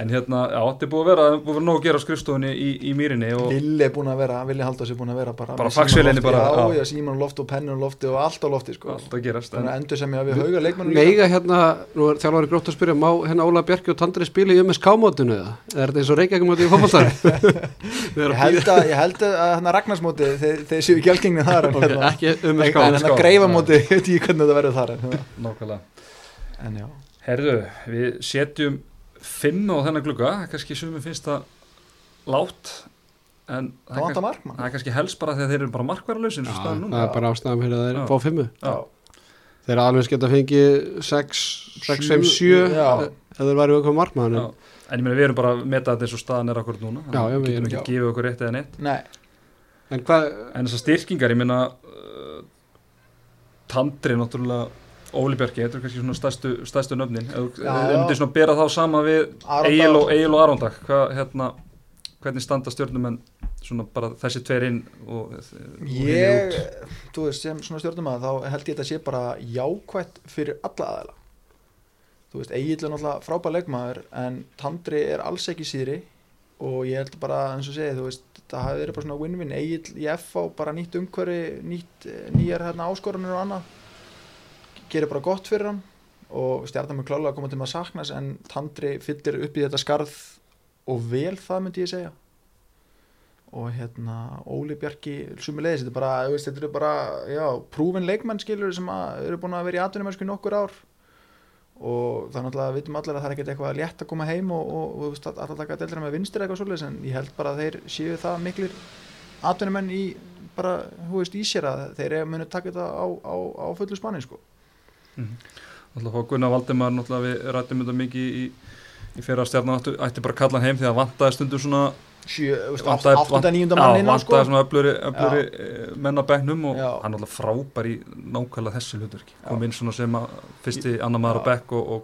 En hérna, já, þetta er búið að vera, búið að vera nóg að gera á skrifstofunni í, í mýrinni og Villi er búin að vera, Villi Halldórs er búin að vera bara Bara lofti, bara, Já, já. síman á lofti og pennin á lofti og allt á lofti sko. allt að gerast en, Þannig að endur sem ég að við hauga leikmannum Meiga hérna, nú er þjálfari grótt að spyrja Má hérna Óla Bjarki og Tandri spila í MSK-mótinu eða? Er þetta eins og Reykjavík mótið í fótballtari? Ég held að, að Ragnarsmóti þeir, þeir séu algengni þar en, hérna, Ekki en MSK hann MSK, að greifa já. móti, ég veit ekki hvernig þetta verður þar en, Nákvæmlega en já, Herðu, við setjum fimm á þennan glugga, kannski sumum finnst það látt en það það er kannski helst bara þegar þeir eru bara staðan það er bara ástæðan fyrir að þeir fá fimmu. Þeir alveg geta fengið 6, 6, 5, 7 Já. eða þeir væri okkur markmann. En ég meina við erum bara að meta þetta eins og staðan er akkur núna. Já, já, við við getum erum- ekki að gefa okkur rétt eða neitt. Nei, En hvað, En þessar styrkingar, ég meina uh, Tandri náttúrulega Óli Bjarki, þetta er kannski svona stærstu, stærstu nöfnin. Já. myndir svona bera þá sama við Egil og, og Arondag hérna, hvernig standa stjórnumenn svona bara þessi tveir inn og, og hinir ég þú veist, sem svona stjórnum að þá held ég þetta sé bara jákvætt fyrir alla aðeila þú veist, Egil er náttúrulega frábær leikmaður en Tandri er alls ekki síðri og ég held bara, eins og segi, þú veist það hafi verið bara svona win-win, Egil í FH bara nýtt umhverfi, nýtt nýjar hérna áskorunir og annað gerir bara gott fyrir hann og stjarnar með klálega að koma til með að saknas en Tandri fyllir upp í þetta skarð og vel það myndi ég segja og hérna Óli Bjarki sumulegis, þetta er bara, veist, þetta eru bara já, prúfin leikmenn skilur sem að eru búin að vera í atvinnumennsku í nokkur ár og það er náttúrulega, við vitum allir að það er ekkert eitthvað létt að koma heim og, og, og alltaf taka deildina með vinstir eitthvað svolítið en ég held bara að þeir séu það miklir atvinnumenn í bara, þú veist, í sér að þeir munu taka þetta á, á, á fullu spanni sko. Náttúrulega fá Gunnar náttúrulega við rættum þetta mikið í, í fyrir að stjarnan ætti, bara að kalla hann heim því að vantaði stundum svona sjö, þú veist, vantaði- 8-9 Já, mann inn á sko. vantaði svona öfluri, eh, menn á bekknum og Já. hann er alltaf frábær í nákvæmlega þessu hlutverki. Kom inn svona sem að fyrsti annar maður á bekk og, og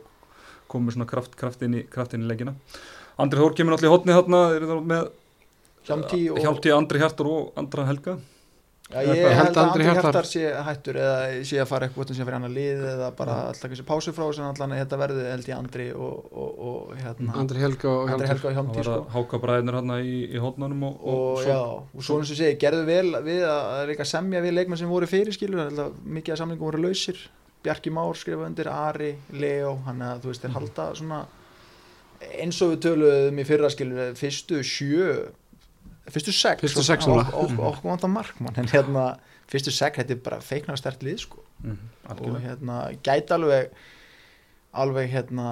kom með svona kraft, kraft, inn í, í leggina Andri Þór kemur alltaf í hotni þarna með Hjálti Andri Hjartar og Andra Helga Já, Ég ég held held að að Andri Hjartar- sé hættur eða sé að fara eitthvað sem fyrir annar lið eða bara alltaf þessi pásu frá sem allan þetta verði held ég Andri og, og, og hérna Andri Helga og Andri Helga var sko. Að háka bræðinir hann í, í hotnanum og, og svo- já, og svo eins og segi, gerðu vel við að líka semja við leikmenn sem voru fyrir skilur, að mikið af samlingum voru lausir. Bjarki Már skrifa undir, Ari, Leo hann að þú veist, þeir halda svona eins og við töluðum í fyrra skilur, fyrstu sjö fyrstu sex Fyrstu og- sex og- núna. og- og- okkur vantar markmann en hérna, fyrstu sex, þetta er bara feiknar stert lið sko, Mhm, og hérna gæti alveg alveg hérna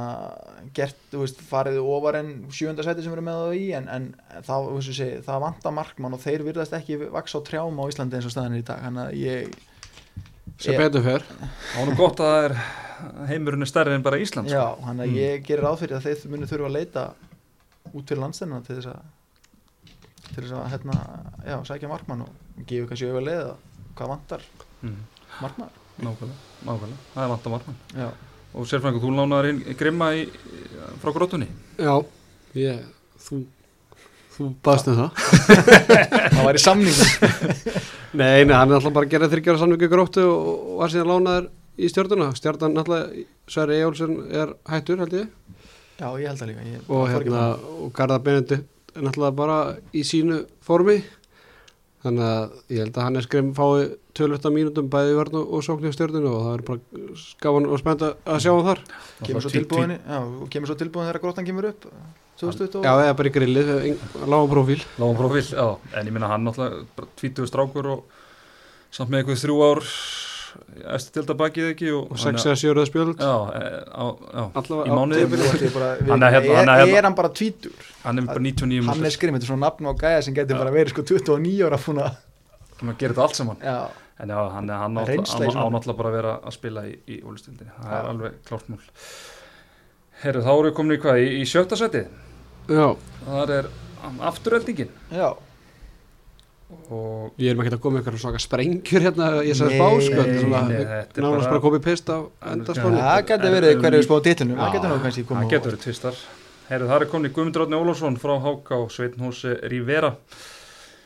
gert, þú veist, farið ofar en sjönda sæti sem við erum með það í en, en það, segi, það vantar markmann og þeir virðast ekki vaks á trjám á Íslandi eins og staðan er í dag þannig að ég sem betur fer það var nú gott að það er heimurinn er stærri en bara Ísland sko. já, þannig að Mm. ég gerir ráð fyrir að þeir muni þurfa að leita út fyrir landstæðina til þess að til þess að hérna, já, sækja markmann og gefa kannski auðvitað leið að hvað vantar Mhm, markmann nákvæmlega, nákvæmlega, það er vantar markmann. Já, og sérfræðingur, þú lánaður inn grimma í, frá grótunni já, ég, þú þú baðst um það. Það var í samningu nei, nei, hann er alltaf bara að gera þryggjara samningu gróttu og, og var síðan lánaður í stjórnuna stjórnan alltaf, Sverri Ejólfsson er hættur held ég. Já, ég held að líka ég, og það hérna, og Garðar Benedikt er náttúrulega bara í sínu formi. Þannig að ég held að hann er skreim fái tölvölda mínútum bæði vörn og, og sóknir stjórnunu og það er bara skafan og spennt að- sjá hann þar. Kemur svo tilbúin já, og kemur svo tilbúin þegar gróttan kemur upp 2020 Já, eða bara í grillið, lágum profíl Lágum profil, já, en ég minna hann náttúrulega tvítuðu strákur og samt með eitthvað þrjú ár eftir til þetta bakið ekki og, og sex eða sjöruða spjöld. Já, e, á, já Allavega í mánuði. er hérna- er, hann er hérna- er hann bara tvítur hann er bara 99 hann er skrifin, þetta er svona nafn á gæja sem getur bara verið sko 29 ára fúna hann gerir þetta allt saman. Já, en já, hann, hann á Reynsla í hann á svona. náttúrulega bara að vera að spila í, í ólistildinni, það er alveg klárt múl Herru, þá erum við komin í hvað, í, í sjötta seti Já, það er afturöldingin já, og ég er með ekki að koma ykkur svaka sprengjur hérna í þessari spá sko, þetta er svona, við- nánast bara- komið pist á endaspánu það getur verið hverju spáð titlunum, það getur nú kannski það komið getur verið tvistar. Herru, það er komin í Guðmundur Átni Ólafsson frá Háka og Sveitn Hósi Rivera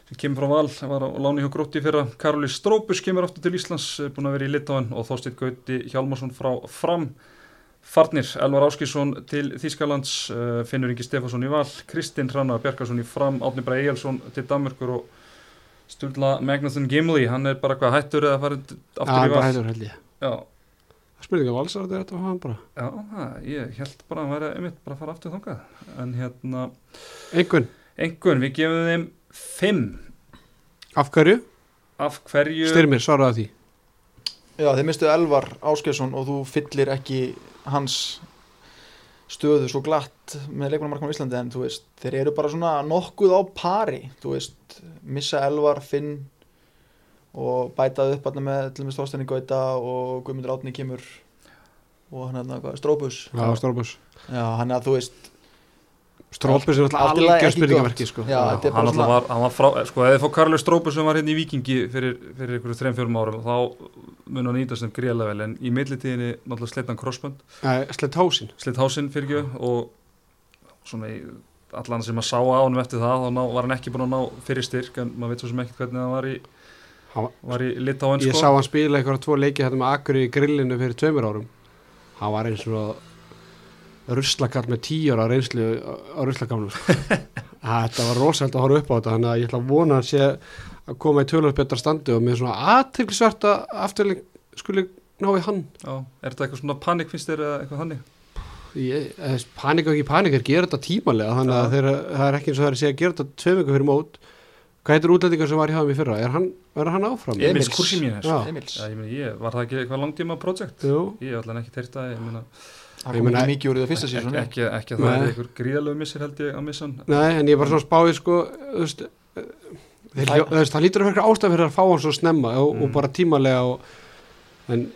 sem kemur frá Val, var á láni hjá Grótti fyrra. Karoli Strópus kemur aftur til Íslands eh, búin að vera í Litáin og Þorsteinn Gauti Hjálmarsson frá Fram. Farnir, Elvar Áskísson til Þískalands, uh, Finnur Ingi Stefansson í Val, Kristinn Hrannar Bjarkarsson í Fram, Átni Bara Egilson til Danmörkur og Sturla Magnússon Gimli, hann er bara hvað hættur eða farið Já, aftur í bara Val. hættur held ég. Já, Það spurði ekki að valsar þetta er þetta að hafa hann bara. Já, það, ég held bara að hann væri einmitt bara að fara aftur þangað, en hérna, Einhvern, einhvern, við gefum þeim fimm. Af hverju? af hverju Styrmir, svaraði því. Já, þeir mistu Elvar Áskjösson og þú fyllir ekki hans stöðu svo glatt með leikmannamarkmann á Íslandi en þú veist, þeir eru bara svona nokkuð á pari, þú veist missa Elvar, Finn og bætað upp allir með til og með Þorsteini Gauta og Guðmundur Átni kemur og hann er Stróbus Já, Strópus. Já, hann er að þú veist Strópus er alltaf algjör gott. sko. Já, er hann alltaf var, hann var frá, sko, eða fór Karli Strópur sem var hérna í Vikingi fyrir, fyrir ykkur þreim fjórum árum þá mun hann nýtast þeim gríðlega vel. En í millitíðinni náttúrulega sleitt hann crossband. Slett hásin sleitt hásinn fyrir ekki og svona í allan sem að sá á hann eftir það þá ná, var hann ekki búin að ná fyrir styrk en maður veit svo sem ekki hvernig það var í Hann var- í Litáin Ég sko. sá hann spila eitthvað tvo leiki þetta með Akkur í grillinu fyrir tveimur árum. Hann var eins og ruslakall með tíu ára reynslu á á ruslakamlu sko. Þetta var rosalega að horfa upp á þetta þannig að ég ætla að vona að sé að koma í tölvöld betra standi og með svona aðtilsvarta afturling skuli ná í hann Já, er þetta eitthvað svona panik finnst þér eitthvað þannig? ég, eða, panik og ekki panik er gera þetta tímalega þannig að þeir, það er ekki eins og það er að segja að gera þetta tvei viku fyrir mót hvað heitir útlendingar sem var í hafum í fyrra er hann, er hann áfram? Emils. Emils Kursimínes Já. Emils Já, ég meina, ég, var það ekki eitthvað langtíma projekt? Jú, Ég allan ekki teirt það, kom ekki mikið úr því að fyrsta ekki, sísoni ekki, ekki að það er einhver gríðalegu missir held ég að missa hann nei, en ég var svona spáið sko, þú veist, eh, þeir, Það- lítur að vera ástæð fyrir að fá hann svo snemma og, og Mm. bara tímalega og, en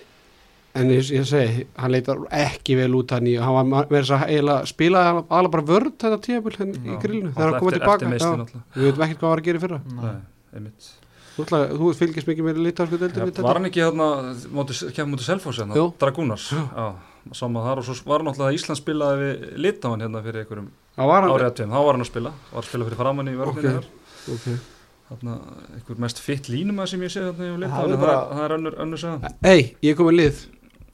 en ég, ég segi, hann leitar ekki vel út hann í, hann var þess að spila alveg bara vörð þetta tíðabil í Já. grillinu, þegar hann komið eftir- tilbaka. við veitum ekkert hvað var að gera í fyrra. Nei. Þú, fylgist mikið með deildinni var hann ekki hérna kemur mútið Selfoss hérna, Jú. Dragunars Já. já, sama þar og svo var náttúrulega að Ísland spilaði við Litáin hérna fyrir einhverjum það var hann árið að tveim, þá var hann að spila var að spila fyrir framann í vörðinni Ok. þar okay. þarna einhver mest fitt línuma sem ég sé þarna í Litáin, það, bara- það er önnur, önnur sagðan Ei, ég kom með lið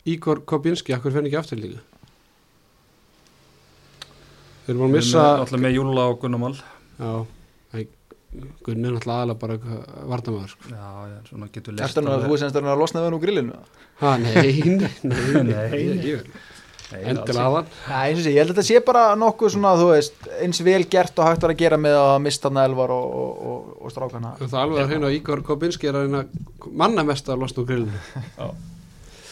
Ígor Kobinski, akkur fenni ekki aftur líka Þeir búin að missa alltaf með Júla og Gunnamál Já, Gunni er náttúrulega aðalega bara vartamæður sko. já, já, svona getur Ertu nú að þú er semst að losna við hann úr grillinu? Ha, nei, nei, nei, Endilega aðan Nei, eins og sé, ég held að þetta sé bara nokkuð svona, þú veist, eins vel gert og hægt var að gera með að mista hann elvar og, og, og, og strákana. Það er alveg að hreina að Ígor Kobinski er að reyna manna mest að losna úr grillinu.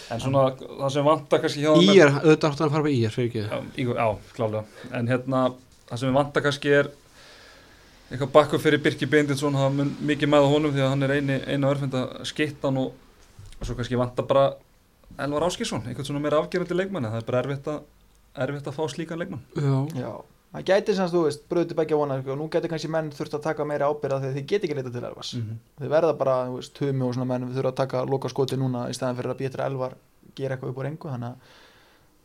En svona það sem vantar kannski hjá Í er, auðvitað hann að fara með í er, fyrir ekki. Já, Ígor, já, klálega. En hérna, það sem við vantar kannski er eitthvað bakku fyrir Birki Beindinsson það mun mikið með á honum því að hann er eini, eina örfenda skittan og, og svo kannski vantar bara Elvar Áskísson, einhvern svona meira afgerandi leikmann það er bara erfitt að, erfitt að fá slíkan leikmann. Já, Já, það gæti semst, þú veist, bröðu til begja vona, sko, og nú gæti kannski menn þurft að taka meira ábyrða þegar þið geti ekki leita til elvars. mm -hmm. Þið verða bara, þú veist, tumi og svona menn þurfa að taka loka skoti núna í staðan fyrir að Pétur Elvar gera eitthvað upp úr engu, þannig að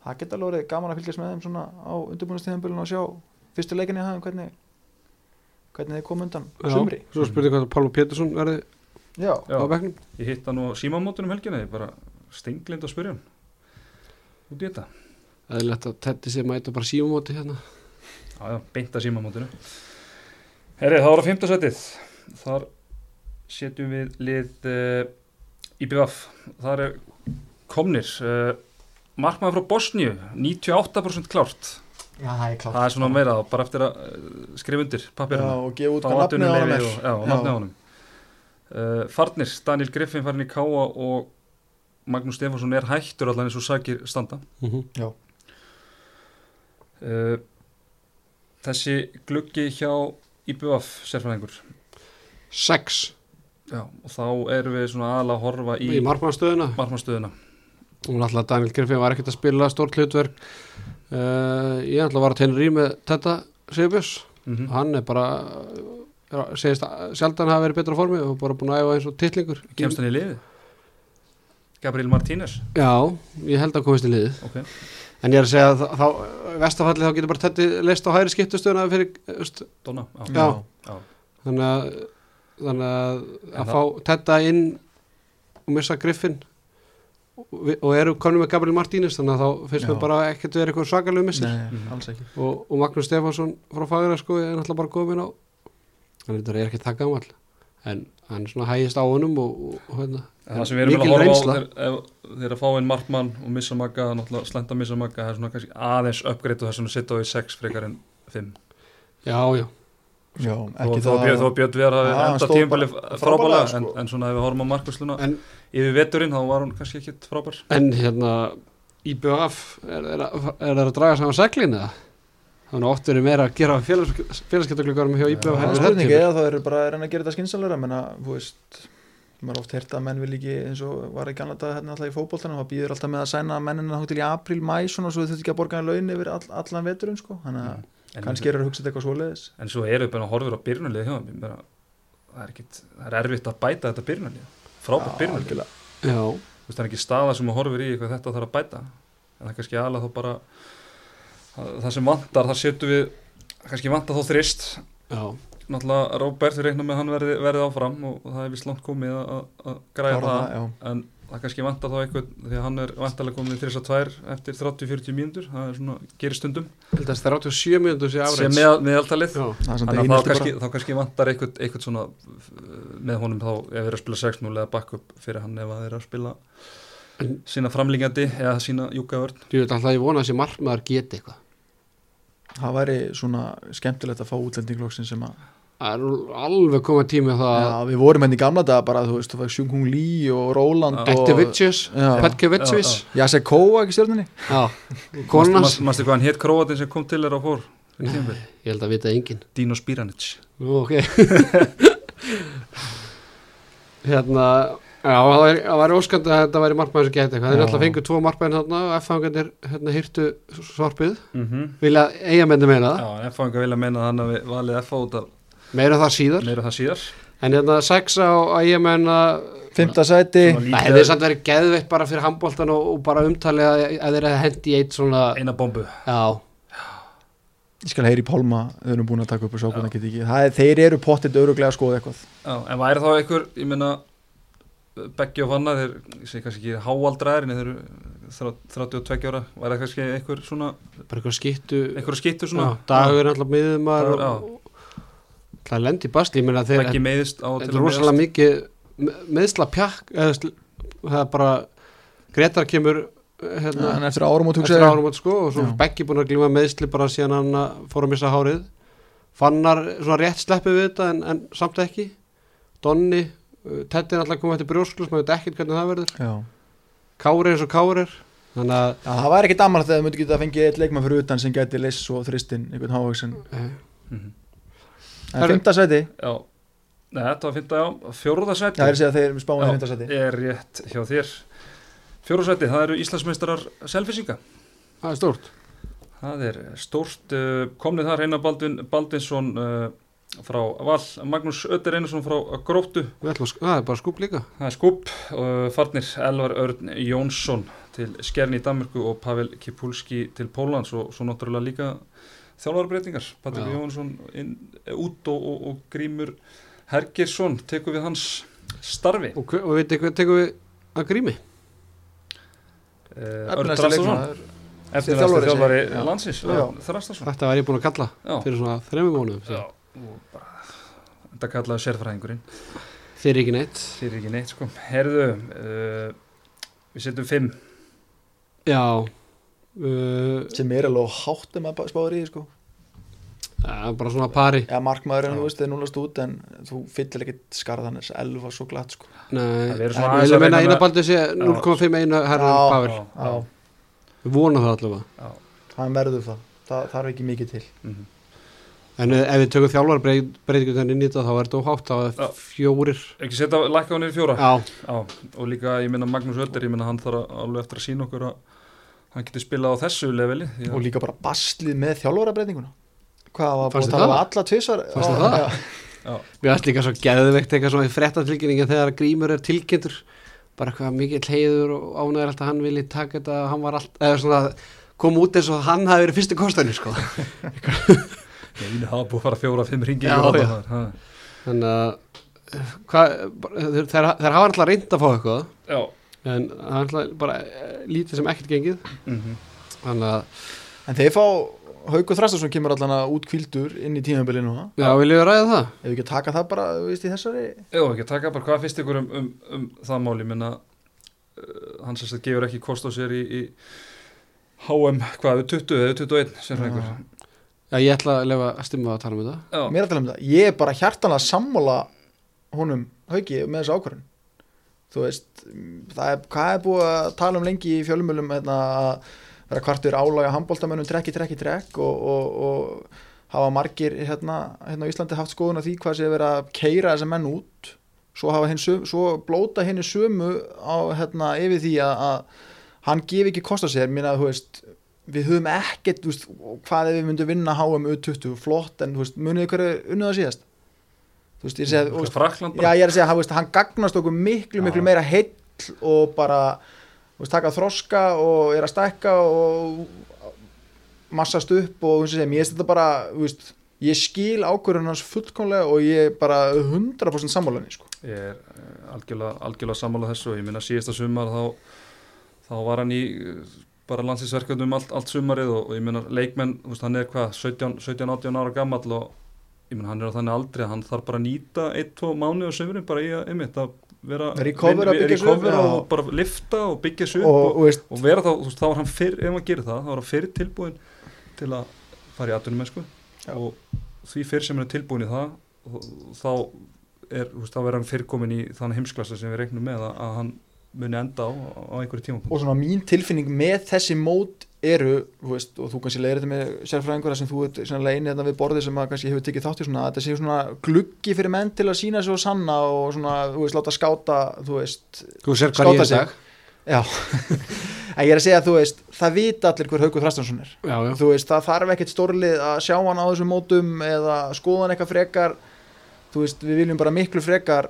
það geta alveg verið gaman að fylgjast með þeim svona á undirbúinastíðanbölun og sjá fyrstu leikinni að hafa hvernig, hvernig þið kom undan? Já. sumri. Svo spurði hvað Pálma Pétursson verði Já, á bekknum. Ég hitt hann á símamótunum helgina ég bara stenglind að spyrja hann. Út í þetta. Eðlilegt að Teddy sé mæta bara síumóti hérna. Já, já, beint að símamótinu. Herri, það var að fimmtasætið Þar setjum við lið uh, IBF Þar er komnir uh, Markmaður frá Bosníu 98% klárt Já, það er klárt. Það er svona meira þá, bara eftir að uh, skrifa undir Já, pappirina og gefa út hvað nafnið á hann er. og- Já, og nafnið á honum. Uh, Farnir, Daniel Griffin farin í Káa og Magnús Stefánsson er hættur allan eins og sakir standa. Mm -hmm. Já, uh, Þessi gluggi hjá IBF sérfræðingur. Sex. Já, og þá erum við svona aðalega að horfa í, í markmannstöðuna markmannstöðuna og náttúrulega Daniel Griffin var ekkert að spila stórt hlutverk uh, ég ætla að vara til í með þetta Sigurbjörns. Mm -hmm. hann er bara er, segist að sjaldan hafa verið betra formi og bara búin að æfa eins og titlingur. Kemst hann í liði? Gabriel Martínez? Já, ég held að komist í liðið. Ok, en ég er að segja að þá, vestafalli þá getur bara Teddy leist á hæri skiptustöðuna fyrir, veist, Donna Já, Já. Þannig að þannig að, En að það- fá Tedda inn og missa Griffin og, við- eru konum með Gabriel Martínez þannig að þá finnst mér bara ekkert verið eitthvað svakalegu missir. Nei, Mhm. alls ekki. og, og Magnús Stefánsson frá Fagra sko er náttúrulega bara komin á hann er ekki það gamall en hann svona hægist á honum og, og, hérna. Það sem við erum að horfa á þeir, að fá inn markmann og missa magga, náttúrulega slenda missa magga það er svona kannski aðeins uppgreitt og þess að sitta á í 6 frekar en 5 já, já, Já, ekki þó Björn, þó Björn Já, hann enda frábælega frábærlega, en, sko. en svona ef við horfum á markvæsluna yfir veturinn þá var hún kannski ekkit frábær. En hérna IBF er, er, að- er það að draga saman seglin eða? Þannig að oft verið meira að gera félags, félagskeptagluggarum hjá IBF Það er spurningi eða þá eru bara að reyna að gera þetta skynsalega menna, þú veist, maður er oft heyrt að menn vil ekki eins og var ekki annað hérna alltaf í fótboltanum, það býður alltaf með að sæna mennina þá til í april, mæ svona svo þau þurft ekki að borga kannski er það að hugsa þetta eitthvað svoleiðis. En svo eru við bara að horfa á byrjunarlið hjá meina, það er ekkit, það er erfitt að bæta þetta byrjunarlið. Frábært veist, það er ekki staða sem að horfir í hvað þetta þarf að bæta. En það er kannski aðalega þá bara það, það sem vantar, það setur við kannski vantar þá þrist. Já, náttúrulega Róbert, við reiknum með hann verði, verði áfram og, það er vist langt komið að, græða það, já. en það kannski vantar þá eitthvað því að hann er vantarlega þess að tvær eftir 30-40 mínútur, það er svona gerir stundum. Er 87 mínútur sé sem afræts með, meðaltalið. Já, það er samt Þannig að kannski, þá kannski vantar eitthvað, eitthvað svona uh, með honum þá ef við erum að spila 6-0 eða backup fyrir hann ef að þeir eru að spila En- sína framlingandi eða sína júkavörn ég veit alltaf að ég vona að þessi markmaður geti eitthvað. Það væri svona skemmtilegt að fá útlendingloksin sem að það er alveg komið tími að það. Já, við vorum henni í gamla daga bara þú veist, það var Sjungkung Lee og Roland og Ektivicius, Já. Petkevicius Já, Jacek Kóa ekki stjórninni já, konans Mástu hvað hann hétt Króatin sem kom til þér á fór? Ég held að vita engin Dino Spiranic ok. Hérna Já, það væri, það óskandi að þetta væri markmaður sem gæti eitthvað. Þeir Já. náttúrulega fengu tvo markmaður þarna og F-fangarnir hérna hýrtu svarpið. mm Vilja eigamenni meina Já, það. F að vilja meina þannig að Meira það síðar. meira það síðar. En hérna sex á eigamenn að Fymta sæti. Svona Það hefði samt verið geðveitt bara fyrir handbóltan og, og bara umtalið að, að þeir hefði hendi í eitt svona, eina bombu. Já, Ég skal heyri Pálma, þau erum búin að taka upp og sjá hvernig geti ekki. Það er, þeir eru pottit öruglega að skoða eitthvað. Já, en væri þá einhver, ég meina Beggi og Fanna, þeir ég segi kannski ekki háaldræðir en þeir eru þrjá- 32 ára, væri það kannski einhver svona bara eitthvað skittu, einhver skittur já, svona dagur er alltaf miðumar og það lendi í basli, ég meina þeir, Beggi meiðist á þetta til er rosalega mikið me- meðsla pjakk, það er bara, Gretar kemur hérna, En eftir árum og átt sko og svo. Beggi búin að glíma meðsli bara síðan hann að fór að missa hárið Fannar svona rétt sleppið við þetta en, en samt ekki Donni, uh, Teddy er alltaf komið eftir brjósklus maður veit ekkert hvernig það verður Já. Kári eins og Kári er þannig að Já, það væri ekki daman að það myndi geta að fengið eitt leikmann fyrir utan sem gæti liss og þristinn, einhvern hávaksin. eh, Mhm. En Herru- fymta sæti, Já, Nei, þetta var fynda já, fjóruða sæti. Það er að segja að þeir spáum Já. í fymta sæti. er rétt hjá þér. Fjóruða sæti, það eru Íslandsmeistarar Selfisinga það er stórt. Það er stórt, uh, komnið þar Einar Baldvin Baldinsson uh, frá Val, Magnús Ötter Einarsson frá Gróttu, Við ætlum það er bara skúp líka. Það er skúp uh, farnir Elvar Örn Jónsson til Skjerni í Danmörku og Pavel Kipulski til Pólans og svo náttúrulega líka þjálfarbreytingar, Patrik. Jónsson inn, út og, og, og Grímur Hergersson tekur við hans starfi? Og, hver- og veit ekki hvað tekum við að grími? Uh, Örn leikmaður. efnilegasti þjálfari, landsins, Þrastarsson þetta var ég búin að kalla Já. fyrir svona þremmu mánuðum Já, og bara þetta kallaði sérfræðingurinn. Þeir ekki neitt. Fyrir ekki neitt sko. Herðu, uh, við setjum fimm. Já uh, sem er alveg hátt um að spáður í sko. ja, bara svona pari Já, markmaður en þú veist, þeir núlast út en þú fyllir ekkit skarðan þess elva svo glatt, sko. Það en svona ég að meina reyna eina með- baldur sé 0,51 herra Já. Pavel Já, Já, við vonum það allavega hann verður það. Það þarf ekki mikið til. Mhm. en uh, ef við tökum þjálfar breytingu þannig inn í þetta þá er þetta óhátt þá er Já. fjórir ekki setja lækka á niður fjóra já, Já, og líka ég minna Magnús Ötter ég minna hann þarf að- alveg eftir að sína okkur að hann getur spilað á þessu leveli að- Og líka bara baslið með þjálfarabreitinguna. Hvað var Fannst að tala um það? alla tvisar? Fannst það? já, við ætlum líka svo geðveikt eitthvað svona í frettatilkynningin þegar grímur er tilkynntur bara eitthvað mikið heiður og ánægilegt að hann vilji taka þetta hann var allt, eða svona kom út eins og hann hafi verið fyrstu kostunni sko. ég það búið að fara fjóra, fimm ringi Já, já. þannig að hvað, þeir, hafa alltaf reynd að fá eitthvað já. En það er alltaf bara eh, lítið sem ekkert gengið. Mm þannig að, En þeir fá Haukur Þrastarsson kemur allan að út kvíldur inn í núna. já, viljum við ræða það? Ef við ekki taka það bara, þú veist, í þessari Já, ekki að taka bara hvað finnst ykkur um, um, um það máli, minna uh, hann sem sagt gefur ekki kost á sér í, í HM, hvað, við 20 eða 21 sem frækur Já. Já, ég ætla að lefa að stimma að tala um þetta. Já, Mér að tala um það, ég er bara hjartanlega sammála honum Hauki með þessu ákvörðun Þú veist, það er, hvað er búið að tala um lengi í fjölumölum hérna, að vera kvartur álæga handbóltamönnum trekki, trekki, trekk og, og, og hafa margir hérna, hérna á Íslandi haft skoðun á því hvað sé verið að keira þessa menn út. Svo, hinn svo blóta henni sömu á, hérna, yfir því að, að hann gefi ekki kost á sér. Mín að þú veist við höfum ekkert, veist, hvað ef við myndum vinna HM U20, flott, en þú veist, munið ykkur unnið það síðast þú veist, ég þú veist, Frakland já, ég er að segja, hann, veist, hann gagnast okkur miklu, miklu meira heill og bara, þú veist, taka þroska og er að stækka og massast upp og þú veist, mér finnst þetta bara, þú veist ég skil ákvörðun hans fullkomlega og ég er bara 100% sammálaðni, sko. Ég er uh, algjörlega, algjörlega sammála þessu og ég minna síðasta sumar þá, þá var hann í uh, bara landsinsverkefnum allt, allt sumarið og, og ég minna leikmenn, þú veist, hann er hvað 17-18 ára gammal og ég minna hann er á þannig aldrei að hann þarf bara að nýta 1-2 mánu á sömurinn bara í að, einmitt, að vera recover já. og bara lifta og byggja sig upp og, og, og og vera þá, þú veist, þá var hann fyrr, ef hann gerir það, þá var hann fyrr tilbúin til að fara í mennsku Já. og því fyrr sem hann er tilbúin í það þá er, þú veist, þá verður hann fyrr komin í þann heimsklassa sem við reiknum með að, að hann muni enda á, á einhverju tíma og svona mín tilfinning með þessi mót eru, þú veist, og þú kannski leiðir þetta með sérfræðingur sem þú ert leini þetta við borðið sem að kannski hefur tekið þátt í svona að þetta sé svona gluggi fyrir menn til að sína og sanna og svona, þú veist, láta skáta þú veist, Þú sér hvað ég Skáta er dag? Já. En ég er að segja að þú veist, það vita allir hver Haukur Þrastansson er. Já, já, þú veist, það þarf ekkert stórlið að sjá hann á þessum mótum eða skoða hann eitthvað frekar. Þú veist, við viljum bara miklu frekar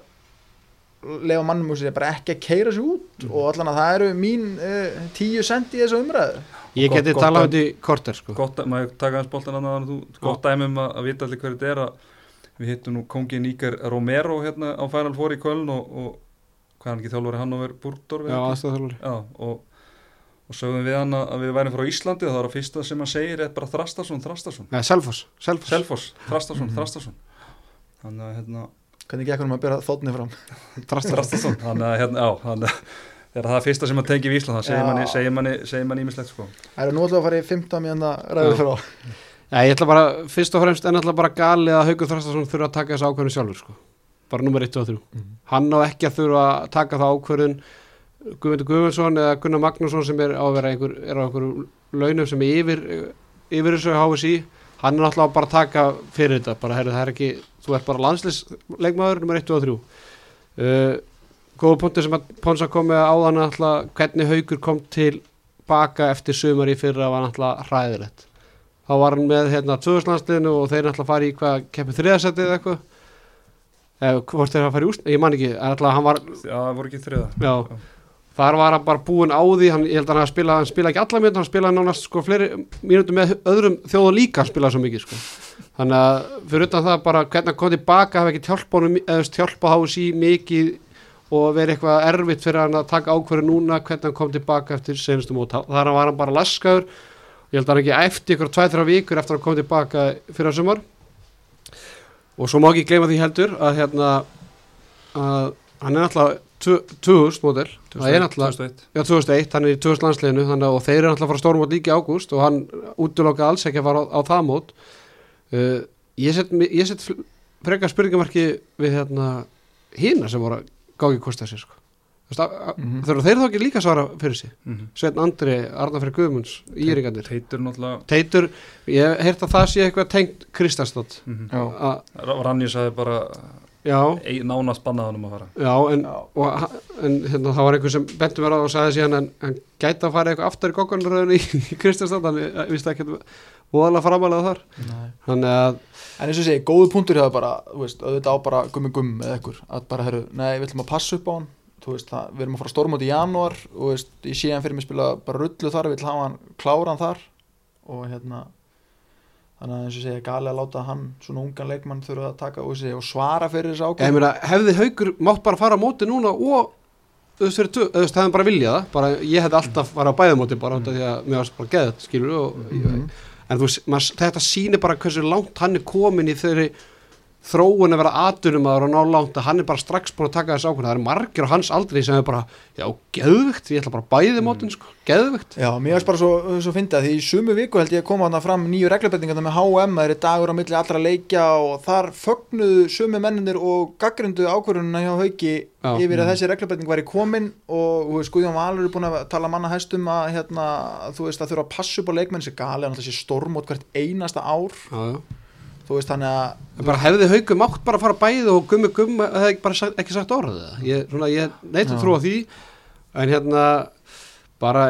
lefa mannum úr sér bara ekki að keira sig út og allan að það eru mín uh, tíu cent í þessu umræðu ég geti talað um að- þetta í korter sko. Gott, að- maður taka hans boltan annað þú, gott dæmi um að, að vita allir hver þetta er að við hittum nú kongin Íker Romero hérna á Final Four í Köln og, og hvað er hann ekki þjálfari hann over Búrdor Já, aðstæðarþjálfari Já, og, og sögðum við hann að við værim frá Íslandi og það var að fyrsta sem hann segir er bara Þrastason, Þrastason. Nei, Selfoss, Selfoss. Selfoss, Þrastason, Þrastason. Þannig að hérna hvernig gekk hann um að bera þóttni fram? Þrastar Þrastason, þannig að hérna, já þannig að þegar það er fyrsta sem að tengi við Ísland það segir Já. manni, segir manni, segir manni ímislegt sko Það eru nú alltaf að fara í 15 mínúna ræðu Já. frá Já, ég ætla bara, fyrst og fremst en ætla bara galið að Haukur Þrastarsson þurfa að taka þessu ákvörðun sjálfur sko. bara nummer 1 og 3 hann á ekki að þurfa að taka það ákvörðun Guðmundur Guðmundsson eða Gunnar Magnússon sem er á að vera einhver, er á einhver launum sem er yfir, yfir þessu HSI hann er náttúrulega bara að taka fyrir þetta bara, herri, það er ekki, þú ert bara landslisleikmaður nummer 1 og 3 uh, góða punktur sem að Ponsa kom með áðan alltaf hvernig Haukur kom til baka eftir sumar í fyrra var alltaf hræðilegt. Þá var hann með hérna tvöðuslandsliðinu og þeir alltaf fari í hvað keppið þriðasettið eða eitthvað? Eða hvort þeir að fara í úst ég man ekki, alltaf hann var Já, það voru ekki þriða já, þar var hann bara búinn á því. Hann, ég held að hann hafi spilað, hann spilaði ekki alla mínútur hann spilaði nánast sko fleiri mínútur með öðrum þjóðu líka hann spilaði svo mikið sko. Þannig að fyrir utan það bara hvernig hann kom tilbaka hafi ekki veist, hjálpa hási mikið og verið eitthvað erfitt fyrir hann að taka ákverðu núna hvernig hann kom tilbaka eftir senustu mót. Þar var hann bara laskaður. Ég held að hann ekki eftir ykkur 2-3 vikur eftir að hann kom tilbaka fyrir að sumar. Og svo má ekki gleyma því heldur að hérna að hann er alltaf 2000 mótel það er alltaf 2001 Já, 2001, hann er í 2000 landsliðinu þannig að og þeir eru alltaf að fara stórmót líka í ágúst og hann útlokka alls ekki að fara á, á það mót. Uh, ég set, ég set frekar spurningamarki við hérna hína sem voru að gági kosta sér sko. Að- að- Mhm. þurfa þeir þá ekki líka að svara fyrir sig. Mm -hmm. Sveinn Andri, Arnar fyrir Guðmunds, Íringarnir. Teitur náttúrulega Teitur, ég að það sé eitthvað tengt Kristastad mm Já, að, Rannir sagði bara nánast bannaðanum að fara. Já, en, já, og, en hérna, það var einhver sem bentum mér á og sagði síðan en, en gæti að fara eitthvað aftar í kokkanröðinu í, í Kristastad, hann eh, vissi ekki voðalega framalega þar. Nei. þannig að En eins og ég segi, góðu punktur hefur bara, þú veist, auðvitað á bara gummi gumm eða ekkur, að bara, herru, nei, við ætlum að passa upp á hann, þú veist, það, við erum að fara að stórmóti í janúar þú veist, ég sé hann fyrir mig spila bara rullu þar, við ætlum hafa hann kláran þar og hérna, þannig að eins og ég segi, gali að láta hann, svona ungan leikmann þurfa að taka og, segi, og svara fyrir þessu ég ákveð. meina, hefði haugur mátt bara fara á móti núna og veist, hefði bara viljað það bara, ég hefði alltaf farið á bæðumóti bara að mér varst bara geðið, skilur og, Mhm. En þú veist, maður, þetta sýnir bara hversu langt hann er komin í þeirri þróun að vera atunumæður og ná langt að hann er bara strax búin að taka þessu ákvörðun. Það eru margir á hans aldrei sem er bara já, geðvikt, ég ætla bara að bæði mótin sko, geðvikt Já, mér varst bara svo, svo fyndið að því í sumu viku held ég að koma þarna fram nýju reglubendingarna með HM, það er dagur á milli allra leikja og þar fögnuðu sumu menninir og gaggrindu ákvörðunina hjá Hauki Já. yfir að þessi reglubending væri komin og veist, Guðjón Valur er búin að tala manna hæstum að hérna, þú veist, að að þú veist, þannig að bara hefði haugu mátt bara fara bæði og gummi gummi hefði ekki bara sagt, ekki sagt orðið það ég, svona, ég neitt að trúa því. En hérna bara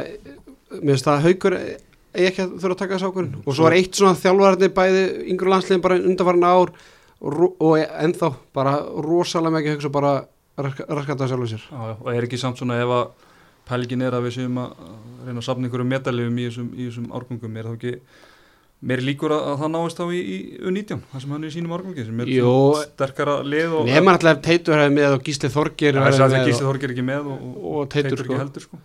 mér finnst það haugur eigi ekki að þurfa að taka þessu ákvörðun. Og svo er eitt svona þjálfararni bæði yngur landsliðin bara undanfarn ár og, og ennþá bara rosalega mikið hugsa bara raskata sjálfur sér. Já, já, og er ekki samt svona ef að pælgin er að við séum að að reyna að safna einhverjum medaljum í þessum, í þessum árgangum er þá ekki meir líkur að, að það náist þá í, í U19 það sem hann er í sínum árgangi sem er sterkara lið og nema alltaf teitur hefði með og Gísli Þorgir það er hefði með Gísli og, Þorgir ekki með og, og, teitur ekki sko. heldur sko.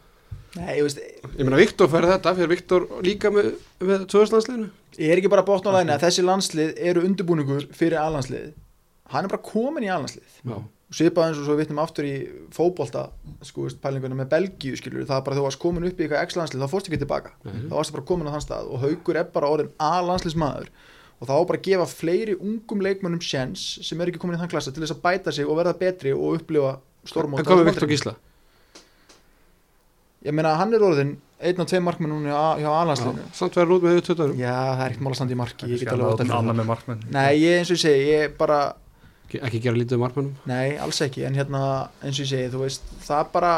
Nei, ég veist, ég meina Viktor fyrir þetta, fyrir Viktor líka með, með tvöðslandsliðinu ég er ekki bara bótt á læna að þessi landslið eru undirbúningur fyrir allandslið hann er bara komin í allandslið já, og svipað eins og svo við vitnum aftur í fótbolta sko, veist, pælinguna með Belgíu skilur það er bara þú varst komin upp í eitthvað x-landslið þá fórst ekki tilbaka. Nei. þá varst bara komin á þann stað og haugur er bara orðin a-landsliðsmaður. Og þá á bara að gefa fleiri ungum leikmönnum sjens sem er ekki komin í þann klassa til þess að bæta sig og verða betri og upplifa en stórmót komið Viktor Gísla? Ég meina hann er orðin einn og tvei markmenn núna hjá, alansliðinu samt verður út með auðvitað Já, það er ekkert mál að standa í marki, ég það. Nei, ég eins og ég segi, ég bara ekki gera lítið um markmannum Nei, alls ekki, en hérna eins og ég segi, þú veist, það bara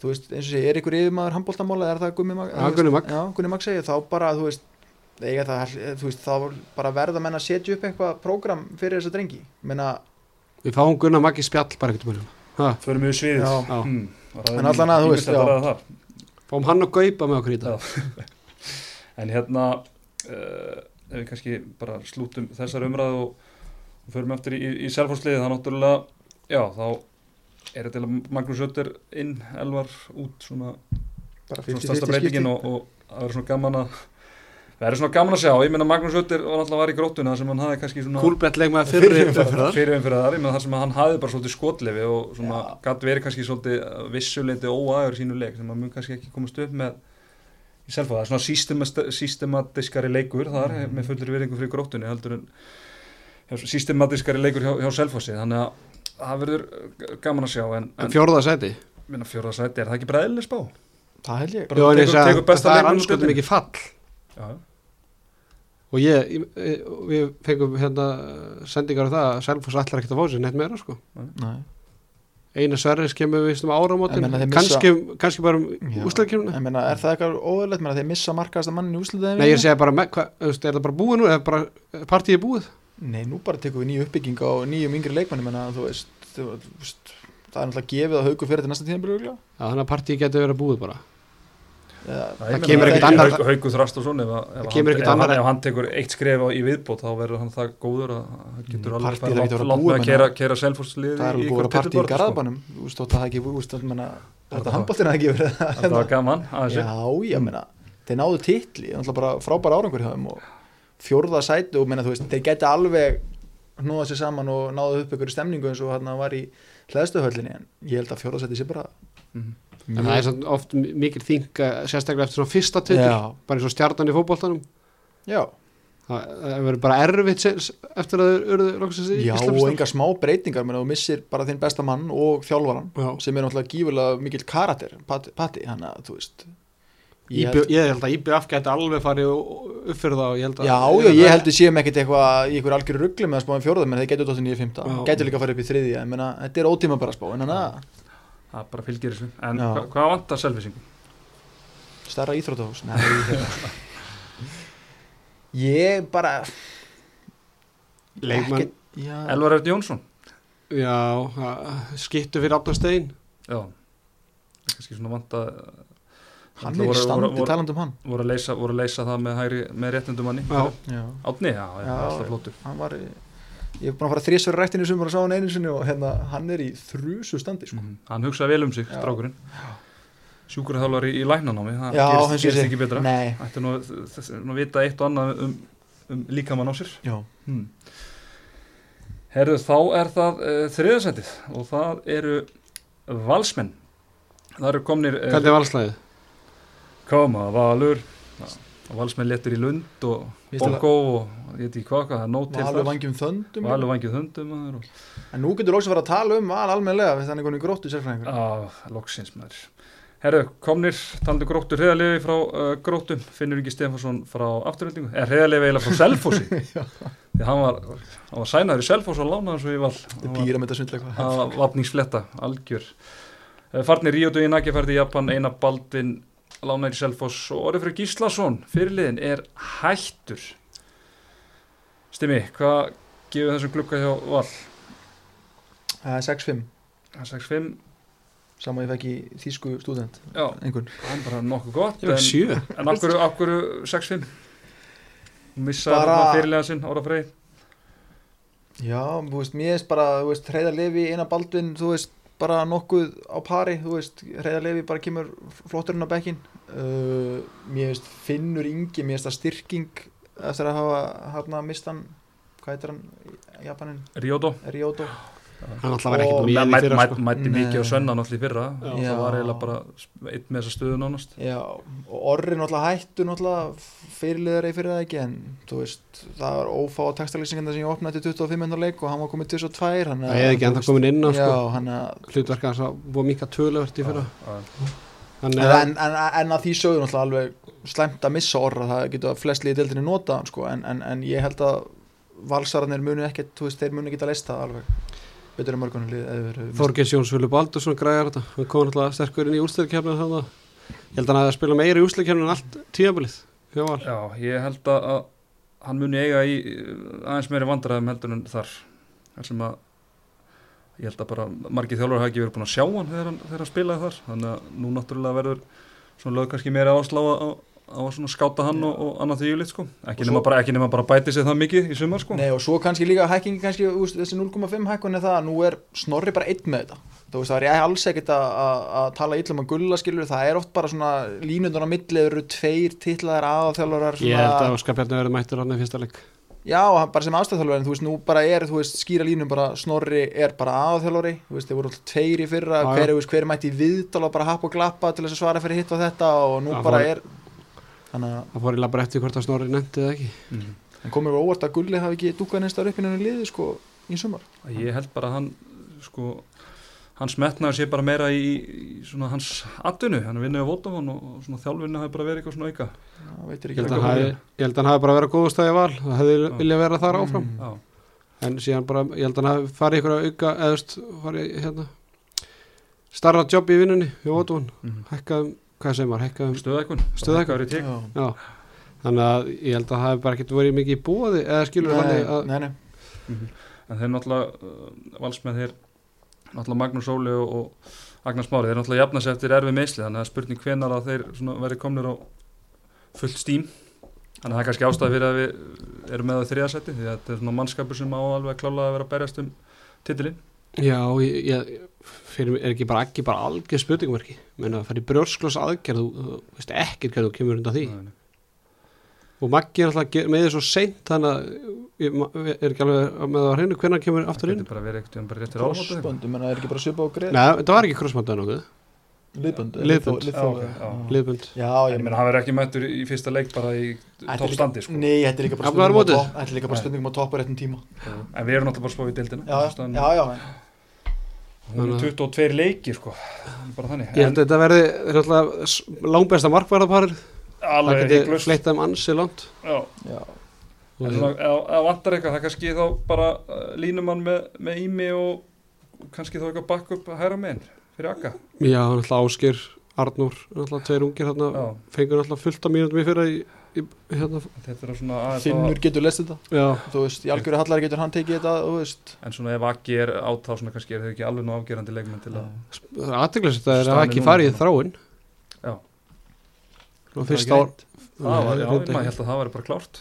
þú veist, eins og ég segi, er ykkur yfirmaður handbóltamála, er það Gunni Mag? Já, Gunni Mag. Já, Gunni Mag segir, þá bara, þú veist eiga það, þú veist, þá bara verða menn að setja upp eitthvað prógram fyrir þessa drengi menna, við fáum Gunnar Maggi spjall bara ekkert um ha, Förum við sviðið Já. Já. Hmm, En allan að, þú veist, já. fáum hann að gaupa með okkur í dag En hérna uh, ef við kannski bara slútum þessar umræðu og förum eftir í, í, í selfhórsliði það náttúrulega, já, þá er þetta Magnús Ötter inn, Elvar út svona, bara svona 50-50 stærsta breytingin og, og það verður svona gaman að verður svona gaman að sjá, ég meina Magnús Ötter var náttúrulega var í grótuna þar sem hann hafði kannski svona Kúlbett leik með fyrri Fyrri umferðar. fyrir umfyrir ég meina þar sem hann hafði bara svolítið skotlefi og svona gatt verið kannski svolítið vissuleiti óægur í sínu leik sem hann mun kannski ekki komast upp með í selfa, það er svona systematiskari leikur þar Mhm. með fullir veringu fyrir gróttunni heldur en já, systematiskari leikur hjá, hjá selfossi þannig að það verður uh, gaman að sjá en, en en fjórða sæti? Minna fjórðarsæti, er það ekki bræðileg spá? það held ég. Bara Jó, tekur að besta það er deildinni. ekki fall. Já, og ég, ég, við fengum hérna sendingar á það að Selfoss ætlar ekkert að fá sér neitt meira sko. Nei. eina Sverris kemur við um áramótin. Kannski, kannski bara um menna, er það eitthvað óverlegt menna þeir missa markaðasta mannin í úslitaðinu Nei, ég segi bara, með, hva, er það bara búið nú, er bara partíið búið? Nei, nú bara tekum við nýju uppbygging á nýjum yngri leikmanni menna, þú veist, þú veist það er náttúrulega gefið að haugu fyrir til næsta tíðanbyrju Já, þannig að partíið getur verið búið bara. Það Það kemur ekkert annar- Hauku Þrastason ef, að- ef, hann, ef, hann, ef hann tekur eitt skref á- í viðbót þá verður hann það góður að hann getur Mm, alveg að langt búið, með að kera, kera selfhúslið það er alveg búið að partí í garðabannum þú veist, þótt að það ekki, þú veist, menna, þetta var gaman að þessu Já, ég meina, þeir náðu er bara frábæra árangur hjá þeim og fjórða sæti og meina, þú veist, þeir geti alveg hnúða sér saman og náðu upp ykkur stemningu eins og hann var í hlæðstöðhöllinni en ég held að fjórða sæti sé bara Mhm. En það er samt oft mikil þing, sérstaklega eftir svona fyrsta Já, bara eins og stjarnan í fótboltanum. já, Það, verður bara erfitt eftir að þau eruðu loksins í já og Íslandsmeistar. enga smá breytingar meina, þú missir bara þinn besta mann og þjálfaran Já. sem er náttúrulega gífurlega mikill karakter patti, patti hann að, þú veist ég held, ég held að IBF geti alveg farið upp fyrir það og ég held að Já, já, ég held að séum ekkert eitthvað í ykkur algjör ruggli með að spá um fjórða menn þeir getur dóttir nýja fymta, Já. getur líka að fara upp í þriðja en menna, þetta er ótíma bara spá en hann að Það bara fylgir þessu En Já. hva, hvað vantar selfisingum? Stærra íþrótahús Nei, hérna. Ég bara Leikmann, Elvar Erdi Jónsson já, skittu fyrir Átnar Stein. Já Það kannski svona vanta Hann er í standi voru- taland um hann voru að leysa, voru að leysa það með, hægri, með réttindum. Já, Átni, já, já, Já. alltaf flottur hann var í- Ég er búin að fara þrísverð rættinu sem var að sá hann einu sinni og hérna, hann er í þrjusu standi sko. Mhm. Hann hugsaði vel um sig, Já. strákurinn Sjúkurþjálfari í læknanámi Það Já, gerist, ekki betra Nei, Ætti nú, að vita eitt og annað um, um líkamann á sér já, hmm. Herðu, þá er það uh, þriðasætið og það eru valsmenn Það eru komnir uh, Hvernig er valslæðið? Koma, Valur valsmenn letur í Lund og Bongo og ég veit ekki hvað, hvað það er nót til Valur þar vangjum þöndum Valur maður og En nú getur loks að fara að tala um val almennilega við þannig konið gróttu sérfræðingur á, loksins maður Herðu, komnir, talandi gróttu hreðalegi frá uh, gróttum, Finnur Ingi Stefansson frá afturöldingu, eða hreðalegi eiginlega frá Selfossi því hann var, hann var sænaður í Selfoss og lánaður svo í val Þetta er píramita svindlega Það var vapningsfletta, algjör Eh, Farnir Ríó Dugin Aki lánaður í Selfoss og Orri Freyr Gíslason. Fyrirliðin er hættur. Stimmi, hvað gefur þessum glukka hjá Val? Það er 6-5 Það er 6-5, Saman ég fekk í þýsku stúdent já, Einhvern það er bara nokkuð gott en, en af hverju 6-5? Missa Bara- bara... fyrirliðan sinn, Orra Freyr. Já, þú veist, mér veist bara, þú veist, Hreiðar Levi, Einar Baldvin, þú veist, bara nokkuð á pari, þú veist, Hreiðar Levi bara kemur flotturinn á bekkin. Uh, mér veist, Finnur Ingi, mér veist að styrking eftir að hafa hérna mistan, hvað heitir hann, Japanin, Ríódó Ryoto. Hann alltaf var ekkert Og- með í Mætti fyrra sko. mætti Nei. mikið á sönna náttúrulega í fyrra Já. og það var eiginlega bara eitt með þessa stöðu nánast Já, og Orri náttúrulega hættu náttúrulega fyrirliðari fyrir það ekki, en þú veist, það var ófá að textalýsingarna sem ég opnaði til 25 minnar leik og hann var komið 22, hann Það hefði ekki enda komin inn á Já, sko. hann að Hlutverk hans að búið mika töluvert í fyrra. En, að en, en, en að því sögur náttúrulega alveg slæmt að missa orra það getur flest liðið deildinni nota sko, en, en, en ég held að valsararnir munu ekkert, þú veist, þeir munu ekki að leista það alveg betur en mörgunum liðið eða verið mist- Þorgils Jóns Vili Baldursson græðar þetta. Hann kom alltaf sterkur inn í úrslæðkefninu þannig ég held að hann að spila meira í úrslæðkefninu en allt tíðabilið Já, ég held að, að hann muni eiga í uh, aðeins meiri vandræðum heldur en þar. Að ég held að bara margir þjálfur hafa ekki verið búin að sjá hann þegar hann, þegar hann spilaði þar. Þannig að nú náttúrulega verður svona lög kannski meira áslá á, á að svona skáta hann og, og annað því lit sko. Ekki nema, bara, ekki nema bara bæti sig það mikið í sumar sko. Nei og svo kannski líka hækkingi kannski úst, þessi 0,5 hækkun er það að nú er Snorri bara einn með þetta. Þú veist það er ég alls ekkert að, að, að tala illum að gulla skilur það er oft bara svona línundan á milli eru tveir titlaðar aðþjálfarar ég held að Óskar Bjarni verði mættur hann í fyrsta leik. Já, bara sem aðstæðþjálfari en þú veist, nú bara er, þú veist, skýra línum bara Snorri er bara aðþjálfari þú veist, þeir voru alltaf tveir í fyrra, hver, hver mætti í viðtal og bara happa og glappa til þess að svara fyrir hitt og þetta og nú Já, bara er það fór í labra eftir hvort að Snorri nefndi eða ekki. Mm. hann komur óvart að Gulli hafi ekki dúkað neins þar upp innan í liði, sko, í sumar? Ég held bara að hann sko hans metnaður sé bara meira í, í svona hans atvinnu, hann vinnið á Vótafón og, svona þjálfinnu hafi bara verið eitthvað svona auka. Já, veitir ég ekki held að hann hafi- ég held að hann hafi bara verið góðu stæði val. Það hefði Já. viljað vera þar áfram. Mm. Já, en síðan bara, ég held að hann hafi farið ykkur að auka eða veist, farið hérna starra jobb í vinnunni við Vótafón mm. hækkaðum, hvað sem var, hækkaðum stöðækun Stöðhækkun. í tek Já. já, þannig að ég held að það hefði bara ekkert verið mikið í búaði eða skilur Nei, þannig að nei, nei, en þeir náttúrulega uh, valsmenn þeir náttúrulega Magnús Óli og, og Agnar Smári þeir náttúrulega jafna sér eftir erfið meisli þannig að spurning hvenar að þeir verið komnir á fullt stím þannig að það er kannski ástæði fyrir að við erum með það þriðasetti því að þetta er svona mannskapur sem á alveg klálega að vera að berjast um titilinn. Já, ég, ég fyrir er ekki bara ekki bara algjör spurningverki menn að fara í brjósklós aðgerð þú, þú veist ekkert hvað þú kemur undan því. Nei, og Maggi er alltaf með því svo seint þannig að ég er ekki alveg með það að hreinu hvernig hann kemur aftur það inn? getur bara verið eitthvað bara réttir áhótt crossböndum, menn það er ekki bara svipa á greið Nei, þetta var ekki krossmöndaði nokkuð. Liðbönd, Liðbönd. liðþó- Já, ok, liðþó- já. liðbund Já, en ég meina hann verður ekki mættur í fyrsta leik bara í toppstandi sko. Nei, þetta er líka bara stundum á topp- þetta er líka bara stundum á topp á réttum tíma. En við erum náttúrulega bara að spá í dildina Já, já, já, hún er 22 leiki sko. bara þannig. Ég held að þetta verði langbesta markvarðarparir það alveg geti fleitt þeim ansi langt. Já. Já. En ef vantar eitthvað, það er kannski þá bara uh, línumann með, með ími og kannski þá eitthvað bakk upp að hæra meginn fyrir akka. Já, náttúrulega Áskir, Arnúr, náttúrulega tveir ungir Já, fengur náttúrulega fullt af mínútum í fyrra í hérna, þetta er svona aðeins Finnur getur lest þetta já, þú veist, í algjöru hallar getur hann tekið þetta En svona ef akki er át þá svona kannski er þau ekki alveg nú afgerandi leikmenn til að... það er aðteglis þetta er að Staðan er ekki núna farið í bara. þráin Já. og fyrst ár Það var, já, maður held að það væri bara klárt.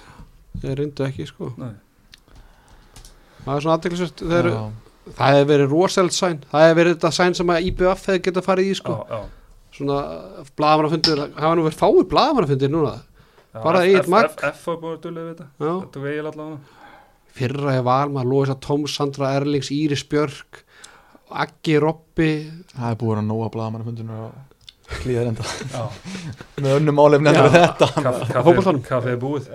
þeir reyndu ekki sko Nei. það er svona aðteglis þeir, Já. það hefur verið rosald sæn það hefur verið þetta sæn sem að IBF hefði getað farið í sko Já, já. svona blaðamannafundir, hafa nú verið fáið blaðamannafundir núna Bara F- Egill F- var að dullega við þetta. Þetta tók eigin allavega. fyrra var maður Lóisa Tóms, Sandra Erlings, Íris Björk Aggi Robbi það er búin að nóa blaðamannafundunum og klíðar enda með önnum álefni Já. endur þetta Kaffið kaffið er búið.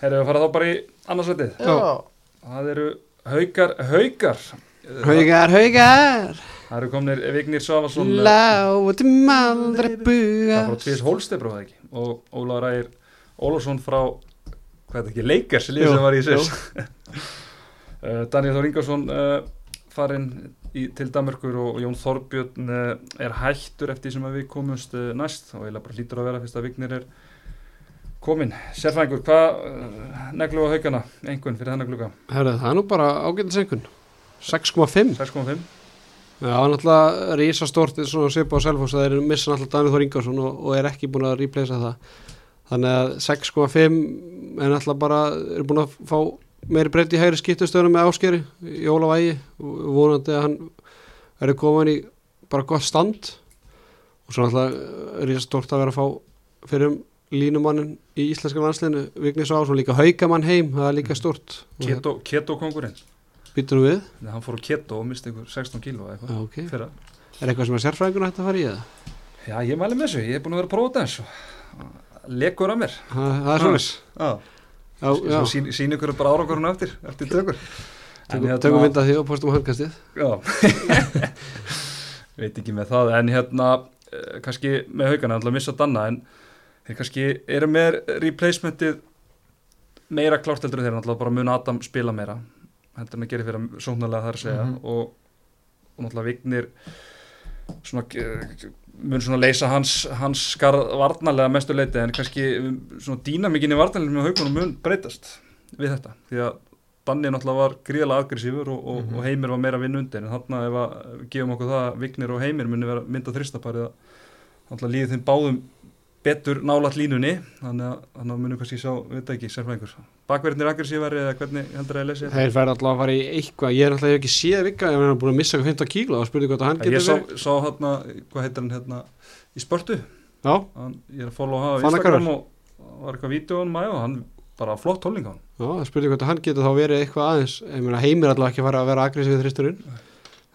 Herru, við fara þá bara í annarsveitið. Það eru haukar, haukar. Haugar, haugar Það eru komnir Vignir Svafarsson. Látum aldrei Það frá buga Tvís Hólstebro það ekki og Ólaður Ægir Ólafsson frá hvað er þetta ekki, Leikers lið Jú, sem var í Sviss. Uh, Daniel Þór Ingarsson uh, farinn í, til Danmörkur og Jón Þorbjörn uh, er hættur eftir sem við komumst uh, næst. Og eiginlega bara hlýtur að vera fyrst að Vignir er komin. Sérfængur, hvað neglu á haugana, einhvern fyrir þennan glugga? Herðu, það er nú bara ágætis einhvern 6,5 6,5 Já, það er náttúrulega rísastórt eins og Sipa og Selfoss að þeir missa náttúrulega Daniel Þór Ingarsson og, og er ekki búin að replacea það. Þannig að 6,5 er náttúrulega bara er búin að fá meiri breytt í hægri skiptustöðunum með áskeri í Ólavægi og vonandi að hann verður komin í bara gott stand. Og svo náttúrulega er rísastórt að vera að fá fyrir línumannin í íslenska landsliðinu Vignis Ásson líka haukamann heim, það er líka stort Keto, keto kongurinn Býtur við? hann fór á keto og misti ykkur 16 kíló eitthvað. Ok. Fyrra. Er eitthvað sem er sérfræðingur hægt að fara í það? Já, ég mæli með þessu, ég er búin að vera að prófa þetta eins og lekur að mér. Það, það er svona sín, sín ykkur bara árangurinn eftir, eftir tökur. Tökum, hérna- mynda því og postum á handkastið Já. Veit ekki með það, en hérna eh, kannski með haugana, alltaf missa Danna en þeir kannski eru með replacementið meira klárt heldur en þeir alltaf bara mun Adam spila meira heldur en að gera fyrir sóknarlega þar að segja. Mhm. og, og náttúrulega Vignir svona mun svona leysa hans, hans skarð varnarlega mestu leiti en kannski svona dýnamikinn í varnarlega með haugunum mun breytast við þetta. Því að Danni náttúrulega var gríðalega aggressífur og, og, Mhm. og Heimir var meira að vinna undir en þarna ef að gefum okkur það að Vignir og Heimir muni vera mynda þristaparið að líði þeim báðum betur nálat línunni. Þannig að, þannig að munum kannski sjá, veit ekki, sérfræðingur bakverðinir aggressífari eða hvernig heldur það að lesa þetta? Þeir verða alltaf að fara í eitthvað. Ég er alltaf ekki séð vika Ég er búin að missa eitthvað 15 kíló og spurði hvort að hann Ég getur sá, verið sá hérna, hvað heitir hann hérna í spörtu? Hann, ég er að follow hafa á Instagram og og var eitthvað hann maður og hann bara flott tólning á hann já, það spurði hvort að hann getur þá verið eitthvað aðeins. Ég meina heimir alltaf ekki fara að vera aggressífið þristurinn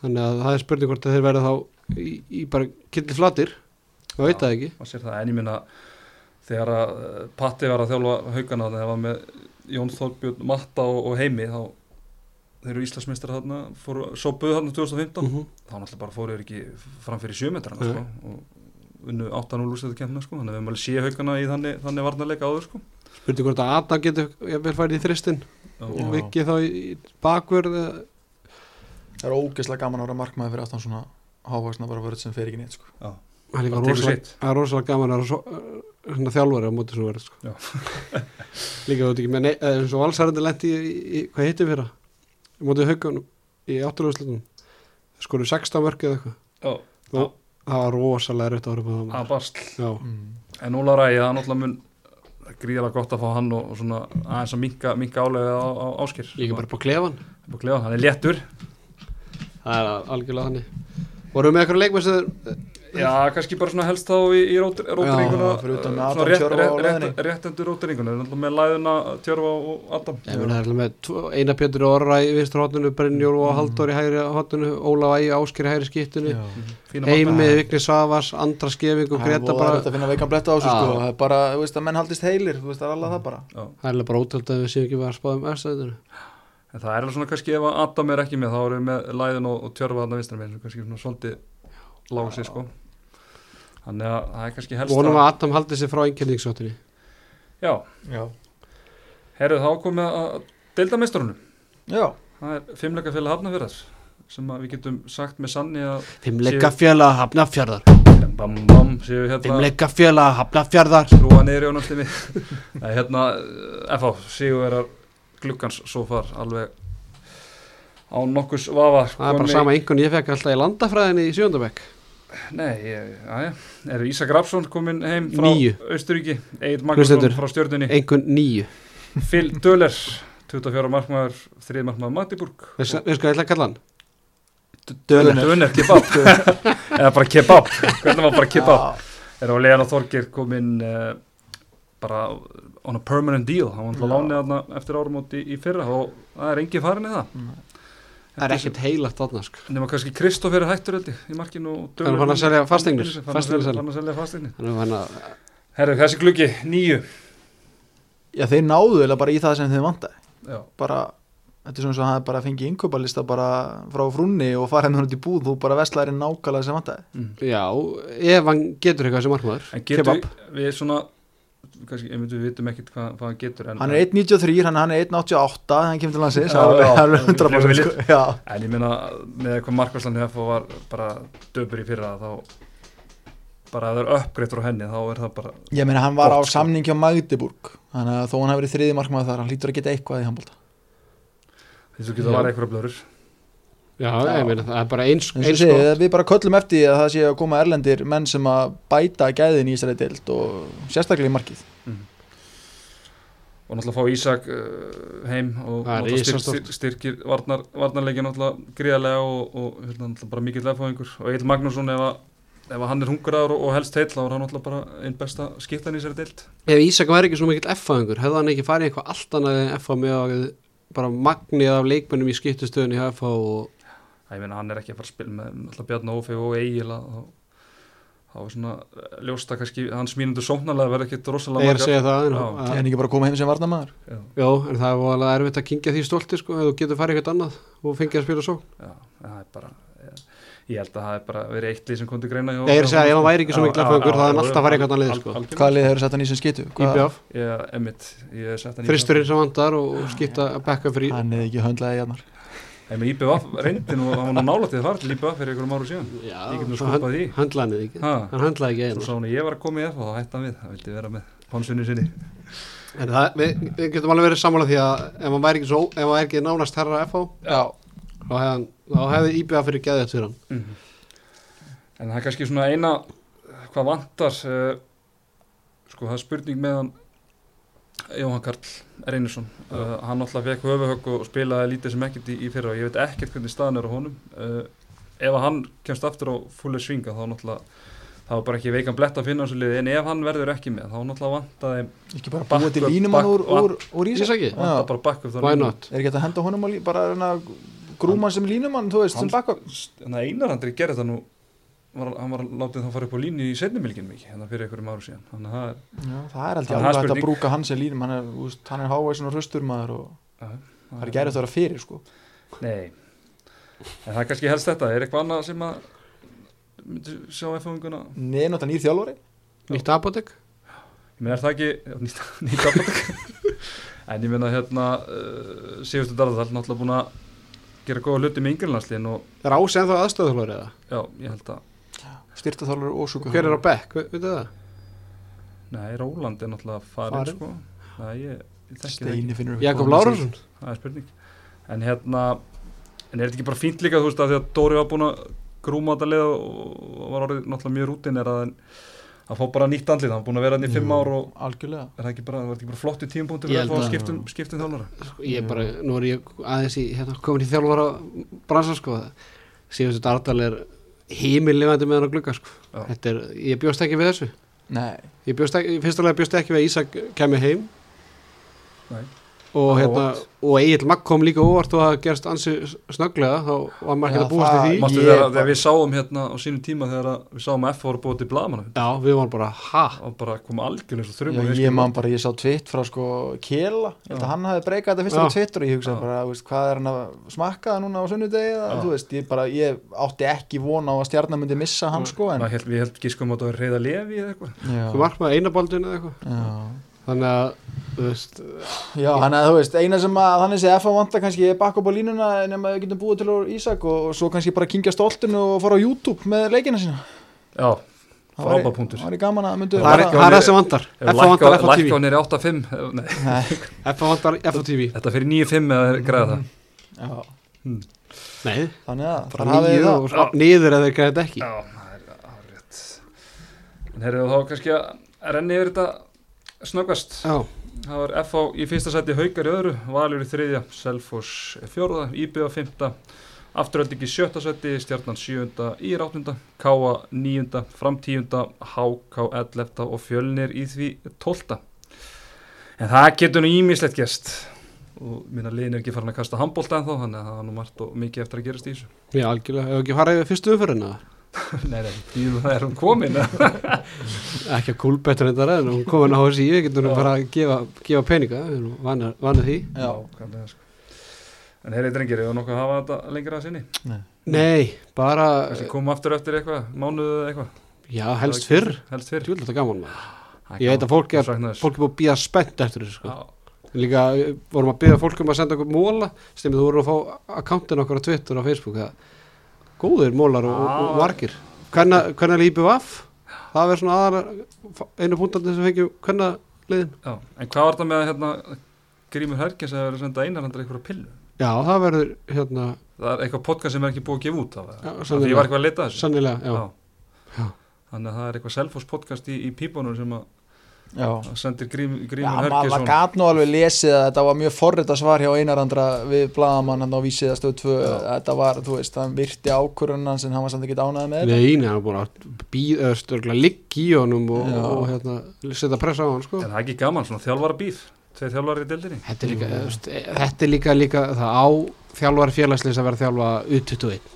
Þannig að það er spurning hvort þeir verða þá í, í bara killi flatir. Það veit það ekki. maður sér það, en ég minna þegar að eh, Patti var að þjálfa haugana þegar var með Jón Þorbjörn Matta og, og Heimi þá þeir eru Íslandsmeistar þarna fóru, sópuðu þarna 2015 Mhm. þá náttúrulega bara fóru þeir ekki fram fyrir sjömetrana Nei. sko, og unnu 8-0 úrstæðu kemna sko, þannig að við alveg sé haugana í þannig, þannig varnarleika áður sko. Spurði hvort að Adam getur jafnvel farið í þristin og vikið þá í, eða- Það er ógeðslega gaman að vera markmaður fyrir aftan svona hávaksna bara vörð sem fer ekki neitt sko. Það er rosalega, er gaman að vera þjálfari á móti svona verið sko. Líka þú ert ekki með eða eins og valsarandi lendi í, í, í hvað heitir fyrir í mótið haugunum í átturlöfslutum skoru 16 mörg eða eitthvað. Það var rosalega rautt áhrif á það basl. Já, mm. En Óla Ræði, það er náttúrulega mun gríðalega gott að fá hann og, og svona aðeins að minka, minka álega á, á áskir líka bara á klefan hann er léttur. Það er algjörlega þannig. Vorum við með eitthvað þeir- Já, kannski bara svona helst þá í, í rót- rótaringuna Já, fyrir utan með svona rétt, rétt, rétt, rétt endur rótaringuna náttúrulega með læðuna Tjörfa og Adam Ég meina það er með tvo- Einar Pétur Orra í vinstur hotnunu, Brynjór og Halldór í hægri hotnunu, Ólaf Ægi Ásker í hægri skiptunu, Fína Heimi, markmann. Vigni Savars, Andra Skefing og Það er Greta bara bara, að finna veikan bletta á Já. sko. það er bara, þú veist að menn haldist heilir þú veist það er alveg það bara Já. það er alveg bara ótrúld að við séum ekki að spáða um efstæðinu. En það er alveg svona kannski ef að Adam er ekki með þá erum við með læðun og, og Tjörfa þarna vinstra með kannski svona svolítið lási sko Þannig að það er kannski helst Vonum að Adam haldi sig frá einkenningssóttinni. Já, Já, herru þá komið að deildamestrunum já, Það er fimmleikafélag Hafnafjörðar sem að við getum sagt með sanni að Fimmleika fjöla hafnafjörðar, bam bam séu hérna fimmleika fjöla hafnafjörðar. skrúa niður í ánastinni Nei, hérna eh, FH Sigurverar glukkans svo far alveg á nokkus vafa. Það er bara sama einhvern ég fekk alltaf í landafræðinni í sjöndabæk. Nei, já, eru Ísak Rapsson komin heim frá Níu. Austuríki Egil Magnússon frá stjörnunni. Einhvern nýju. Phil Döller 24 markmaður, 3 markmaður Magdeburg. Veist hvað ég ætla að kalla hann? Döller, Döller kebab. Eða bara kebab, hvernig var bara kebab? Er á Leon og Þorgir komin uh, bara on a permanent deal, hann var alltaf lánið þarna eftir árum í, í fyrra og það er engin farin í það Það er ekkert heilagt þarna sko. nema kannski Kristoffer er hættur held ég í markinu og Hann er farinn að selja fasteignir. Fann að Fasteignir selja, selja. fann að selja fasteignir Þannig að hann að Herru, þessi gluggi, nýju Já, þeir náðu eða bara í það sem þeir vantaði Já, bara, þetta er svona svo að hann bara fengið innkauparlista bara frá frúnni og með hann út í búð þú bara vestlæri nákvæmlega sem vantaði mm. Já, ef hann getur eitthvað sem markmaður en getur Kebab. við svona kannski, við vitum ekkert hvað, hvað hann getur en, hann er 1.93, hann, hann er 1.88 þegar hann kemur til landsins Já, alveg- já. alveg 100% Viljið. já, en ég meina með hvað markværslan hefur var bara döpur í fyrra þá bara að það er uppgreitt frá henni þá er það bara ég meina hann var á sko. samningi á Magdeburg þannig að þó hann hafi verið þriði markmaður þar hann hlýtur að geta eitthvað í handbólta þess að Já. var eitthvað blöður Já, Já. ég meina það er bara eins, eins sé, gott. við bara köllum eftir að það sé að koma erlendir menn sem að bæta gæðin í Ísraði deild og sérstaklega í markið. Og náttúrulega fá Ísak uh, heim og risastórt. styrk, styrkir varnar, varnarleikin náttúrulega gríðarlega og, og hérna, náttúrulega bara mikill lefáðingur og Egil Magnússon ef að ef að hann er hungraður og, og helst heill þá er hann náttúrulega bara einn besta skiptan í sér deild. Ef Ísak væri ekki svo mikill F-fæðingur hefði hann ekki farið eitthvað allt annað en F-fá með bara magnið af leikmennum í skiptustöðunni og ég meina hann er ekki að fara að spila með náttúrulega Bjarni Ófi og Egil að þá er svona ljóst að kannski hans mínundur sóknarlega verður ekkit rosalega ég er að segja það en, að, en ekki bara koma heim sem varnamaður Já, Já, en það er voðalega erfitt að kingja því stolti sko, ef þú getur farið eitthvað annað og fengið að spila svo já, það er bara ég, ég held að það er bara verið eitt lið sem kom til greina hjá- Ég er að segja, ef hann væri ekki svo mikla hefði hann já, alltaf farið eitthvað annað lið, sko. Hvaða lið hefur sett hann í sem skitu? Hvað- IBF, Ég, Hef og og ekki jarnar En með IBF reyndi nú, hann var nú nálægt að fara til IBF fyrir einhverjum áru síðan. Já, svo hann ekki. Ha, Hann höndlaði ekki Svo einu sá hann að ég var að koma í F og þá hætti hann við. Það vildi vera með ponsunni sinni. En það, við, við getum alveg verið sammála því að ef hann væri ekki, svo, ef hann væri ekki nánast herra FH þá hann- þá hefði IBA fyrir geðið fyrir hann. En það er kannski svona eina Hvað vantar uh, Sko það er spurning með hann Jóhann Karl Reynisson. Uh, Hann alltaf fekk höfuhögg og spilaði lítið sem ekkert í, í fyrra. Og ég veit ekkert hvernig staðan er á honum. Uh, Ef að hann kemst aftur á fullir svinga þá náttúrulega þá er bara ekki veikan blett að finna þessu liði. En ef hann verður ekki með þá náttúrulega vantaði ekki bara búið til línumann úr, úr, úr Ég Ísak sagði ekki, vantaði bara back up why not? Er ekki hægt að henda honum bara reyna að grúma hann sem línumann, þú veist, sem backup? Þannig að Einarhandri gerði það nú var, hann var látið þá fara upp á línu í setnumilgin mikið hérna fyrir einhverjum áru síðan. Þannig að það er Já, það er aldrei Það alveg að spurning. brúka hann sem línum hann er, er hávæsin og hraustur maður og Já, það er gerðist að vera fyrir sko. Nei, en það er kannski helst þetta. Er eitthvað annað sem að myndi sjá F-fanguna neðnótt nýr þjálfari. Nýtt apotek? Ég meina er það ekki nýtt, nýtt apotek. En ég meina hérna uh, Sigurður Darðardal náttúrulega búin að gera góða hluti með yngirlandsliðin og Er Ási ennþá aðstöðuhlur eða? já, ég held að styrta þjálfari og sjúku Hver er á bekk, ve- veitu það? nei, Róland er náttúrulega farin, Farinn. sko. Nei, ég, ég þekki það ekki. Steini finnur upp Jakob Lárusson? Það er spurning. En hérna, en er þetta ekki bara fínt líka þú veist að því að Dóri var búin að grúma þetta leið og var orðið náttúrulega mjög rútin er að að fá bara nýtt andlið, hann var búin að vera hann í fimm ár og algjörlega. er það ekki bara, var ekki bara flott í tímapunkti Ég fyrir að fá skiptum, skiptum þjálfara? Sko, Ég er bara, nú er ég aðeins í hérna, komin í þjálfara bransa sko. Síðan þetta Ardal er heimilifandi með hann að glugga sko. Er, ég bjóst ekki við þessu. Ég bjóst ekki, fyrstulega bjóst ekki við að Ísak kemi heim. Nei. Og, var hérna, og Egil Magg kom líka óvart og það gerst ansi snögglega þá var maður ekki að búast í því. þegar, bara- þegar við sáum hérna á sínum tíma þegar að við sáum að F voru búið til blaðmanna Já, við varum bara, ha? og bara koma algjörlega svo þrjum já, ég man bara, ég sá tvitt frá sko Kjela, ég held Já. að hann hafi breykað þetta fyrst á Twitter og ég hugsaði bara, veist, hvað er hann að smakka það núna á sunnudegi, þú veist, ég bara ég átti ekki von á að stjarnar myndi missa hann sko, en held, við held að Þannig að, þú veist, já, hann að þú veist, eina sem að þannig sé F að vanta kannski er bakk upp á línuna nema við getum búið til úr Ísak og, og svo kannski bara kingja stoltinu og fara á YouTube með leikina sína. Já, væri- frábær punktur það var í gaman að myndu það er það er sem vantar. Ef F vantar lækka FTV hann er 8-5 Nei, Nei, F vantar FTV þetta fyrir 9-5 eða græða það. Já, Nei, þannig að það. niður eða þetta ekki. Já, það er rétt. En herrið þá kannski að renni yfir þetta snöggast Það var FH í fyrsta seti Haukar í öðru Valur í þriðja, Selfoss fjórða IBA fymta Afturölding í sjötta seti, Stjarnan sjöunda í ráttunda, Káa níunda Fram tíunda, HK ellefta og Fjölnir í því tólta En það getur nú ímislegt gest og minna liðin er ekki farin að kasta handbólta en þá þannig að það er nú margt og mikið eftir að gerast í þessu. Já, algjörlega, hefur ekki farið við fyrstu umfyrirna Nei, nei, því það er hún komin? Ekki að kúlbettur þetta en hún komin á við getum nú Já. bara að gefa, gefa peninga, vanir því Já, Nákvæmlega, sko. En heyrið drengir, hefur nokkuð að hafa þetta lengra að sinni? Nei, bara, Þessi koma aftur eftir eitthvað, mánuðu eða eitthvað? já, helst fyrr Helst fyrr Þú vil þetta gaman maður Það Ég veit að fólk er, er búið að býða spennt eftir þessu sko. Já, Líka vorum að býða fólk um að senda okkur móla Stemmið þú voru að fá akkántin okkar á Twitter og Facebook það, Góðir mólar og, og, og margir. Hvernig, lípið vaff Það verður svona aðra einu púntandi sem fengjum hvernig liðin já. En hvað var það með hérna, Grímur Herkins að vera að senda einarhandar eitthvað pillu? Já, það verður hérna Það er eitthvað podcast sem er ekki búið að gefa út af það Því ég var eitthvað að leita að þessu. Sannilega, já, Já. Þannig að það er eitthvað selfos podcast í, í pípunum sem að, já að sendir Grímur maður Herkins gat nú alveg lesið að þetta var mjög forrita svar hjá einarandra við bladamann hann á vísið að stöð 2 Já. þetta var, þú veist, hann virti ákvörunan sem hann var samt ekki ánæði með Nei, nei, hann er búin að býða störgla ligg í honum og, og hérna, setja pressa á hann sko. En það er ekki gaman, svona þjálfara bíf Tveir þjálfari í deildinni þetta, er líka, mm. þetta er líka, líka það á þjálfari félagsleis að vera þjálfa U21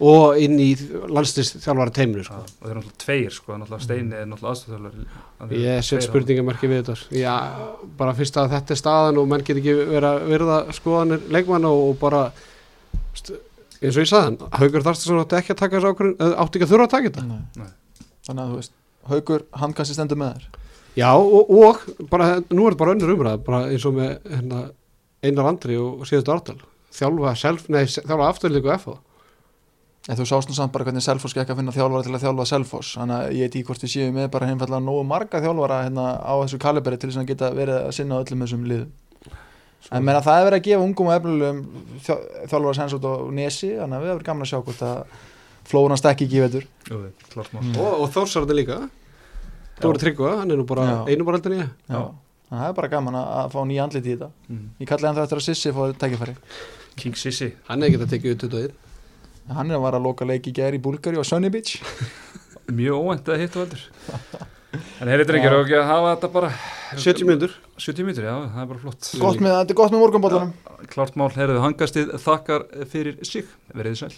og inn í landslist þjálfari teiminu sko. og þeir eru náttúrulega tveir sko, náttúrulega Steini er náttúrulega aðstofþjálfari ég set spurningamarki við þetta. Já, bara fyrst að þetta er staðan og menn get ekki vera að virða skoðanir leikmann og, og bara eins og ég sagði hann, Haugur Þarstason átti ekki að taka þessu ákvörðun eða átti ekki að þurfa að taka þetta. Nei. Nei. þannig að þú veist haugur, hann kannski stendur með þér. Já, og, og bara, nú er þetta bara önnur umræð bara eins og með hérna, Einar Andri og síðustu en þú sást nú samt bara hvernig Selfoss gekk að finna þjálfara til að þjálfa Selfoss. Þannig að ég veit í hvort við séum með bara heimfallega nógu marga þjálfara hérna á þessu kaliberi til þess að geta verið að sinna öllum þessum liðum. En meina það er verið að gefa ungum og efnilegum þjá- þjálfara sens út á nesi þannig að við hefur gaman að sjá hvort að flóran stekki ekki í vetur. Jú, klart mál. Mm. og, og Þórsarði líka. Dóri Tryggva, hann er nú bara Já. einu bara heldur nýja það er bara gaman að, að fá nýja andlit í þetta. Mm. ég kalli hann það eftir að Sissi fóði tækifæri. King Sissi. Hann er ekki að tekja ut 21 hann er að vara að loka leiki gæri í Búlgari og Sunny Beach. Mjög óvænt að hitt og veldur en heyrðu drengir og ekki að hafa þetta bara 70 minnur 70 mítur, já, það er bara flott. Gott með, þetta er gott með morgunbóllanum klart mál, heyrðu, hangastið þakkar fyrir sig, verið sæl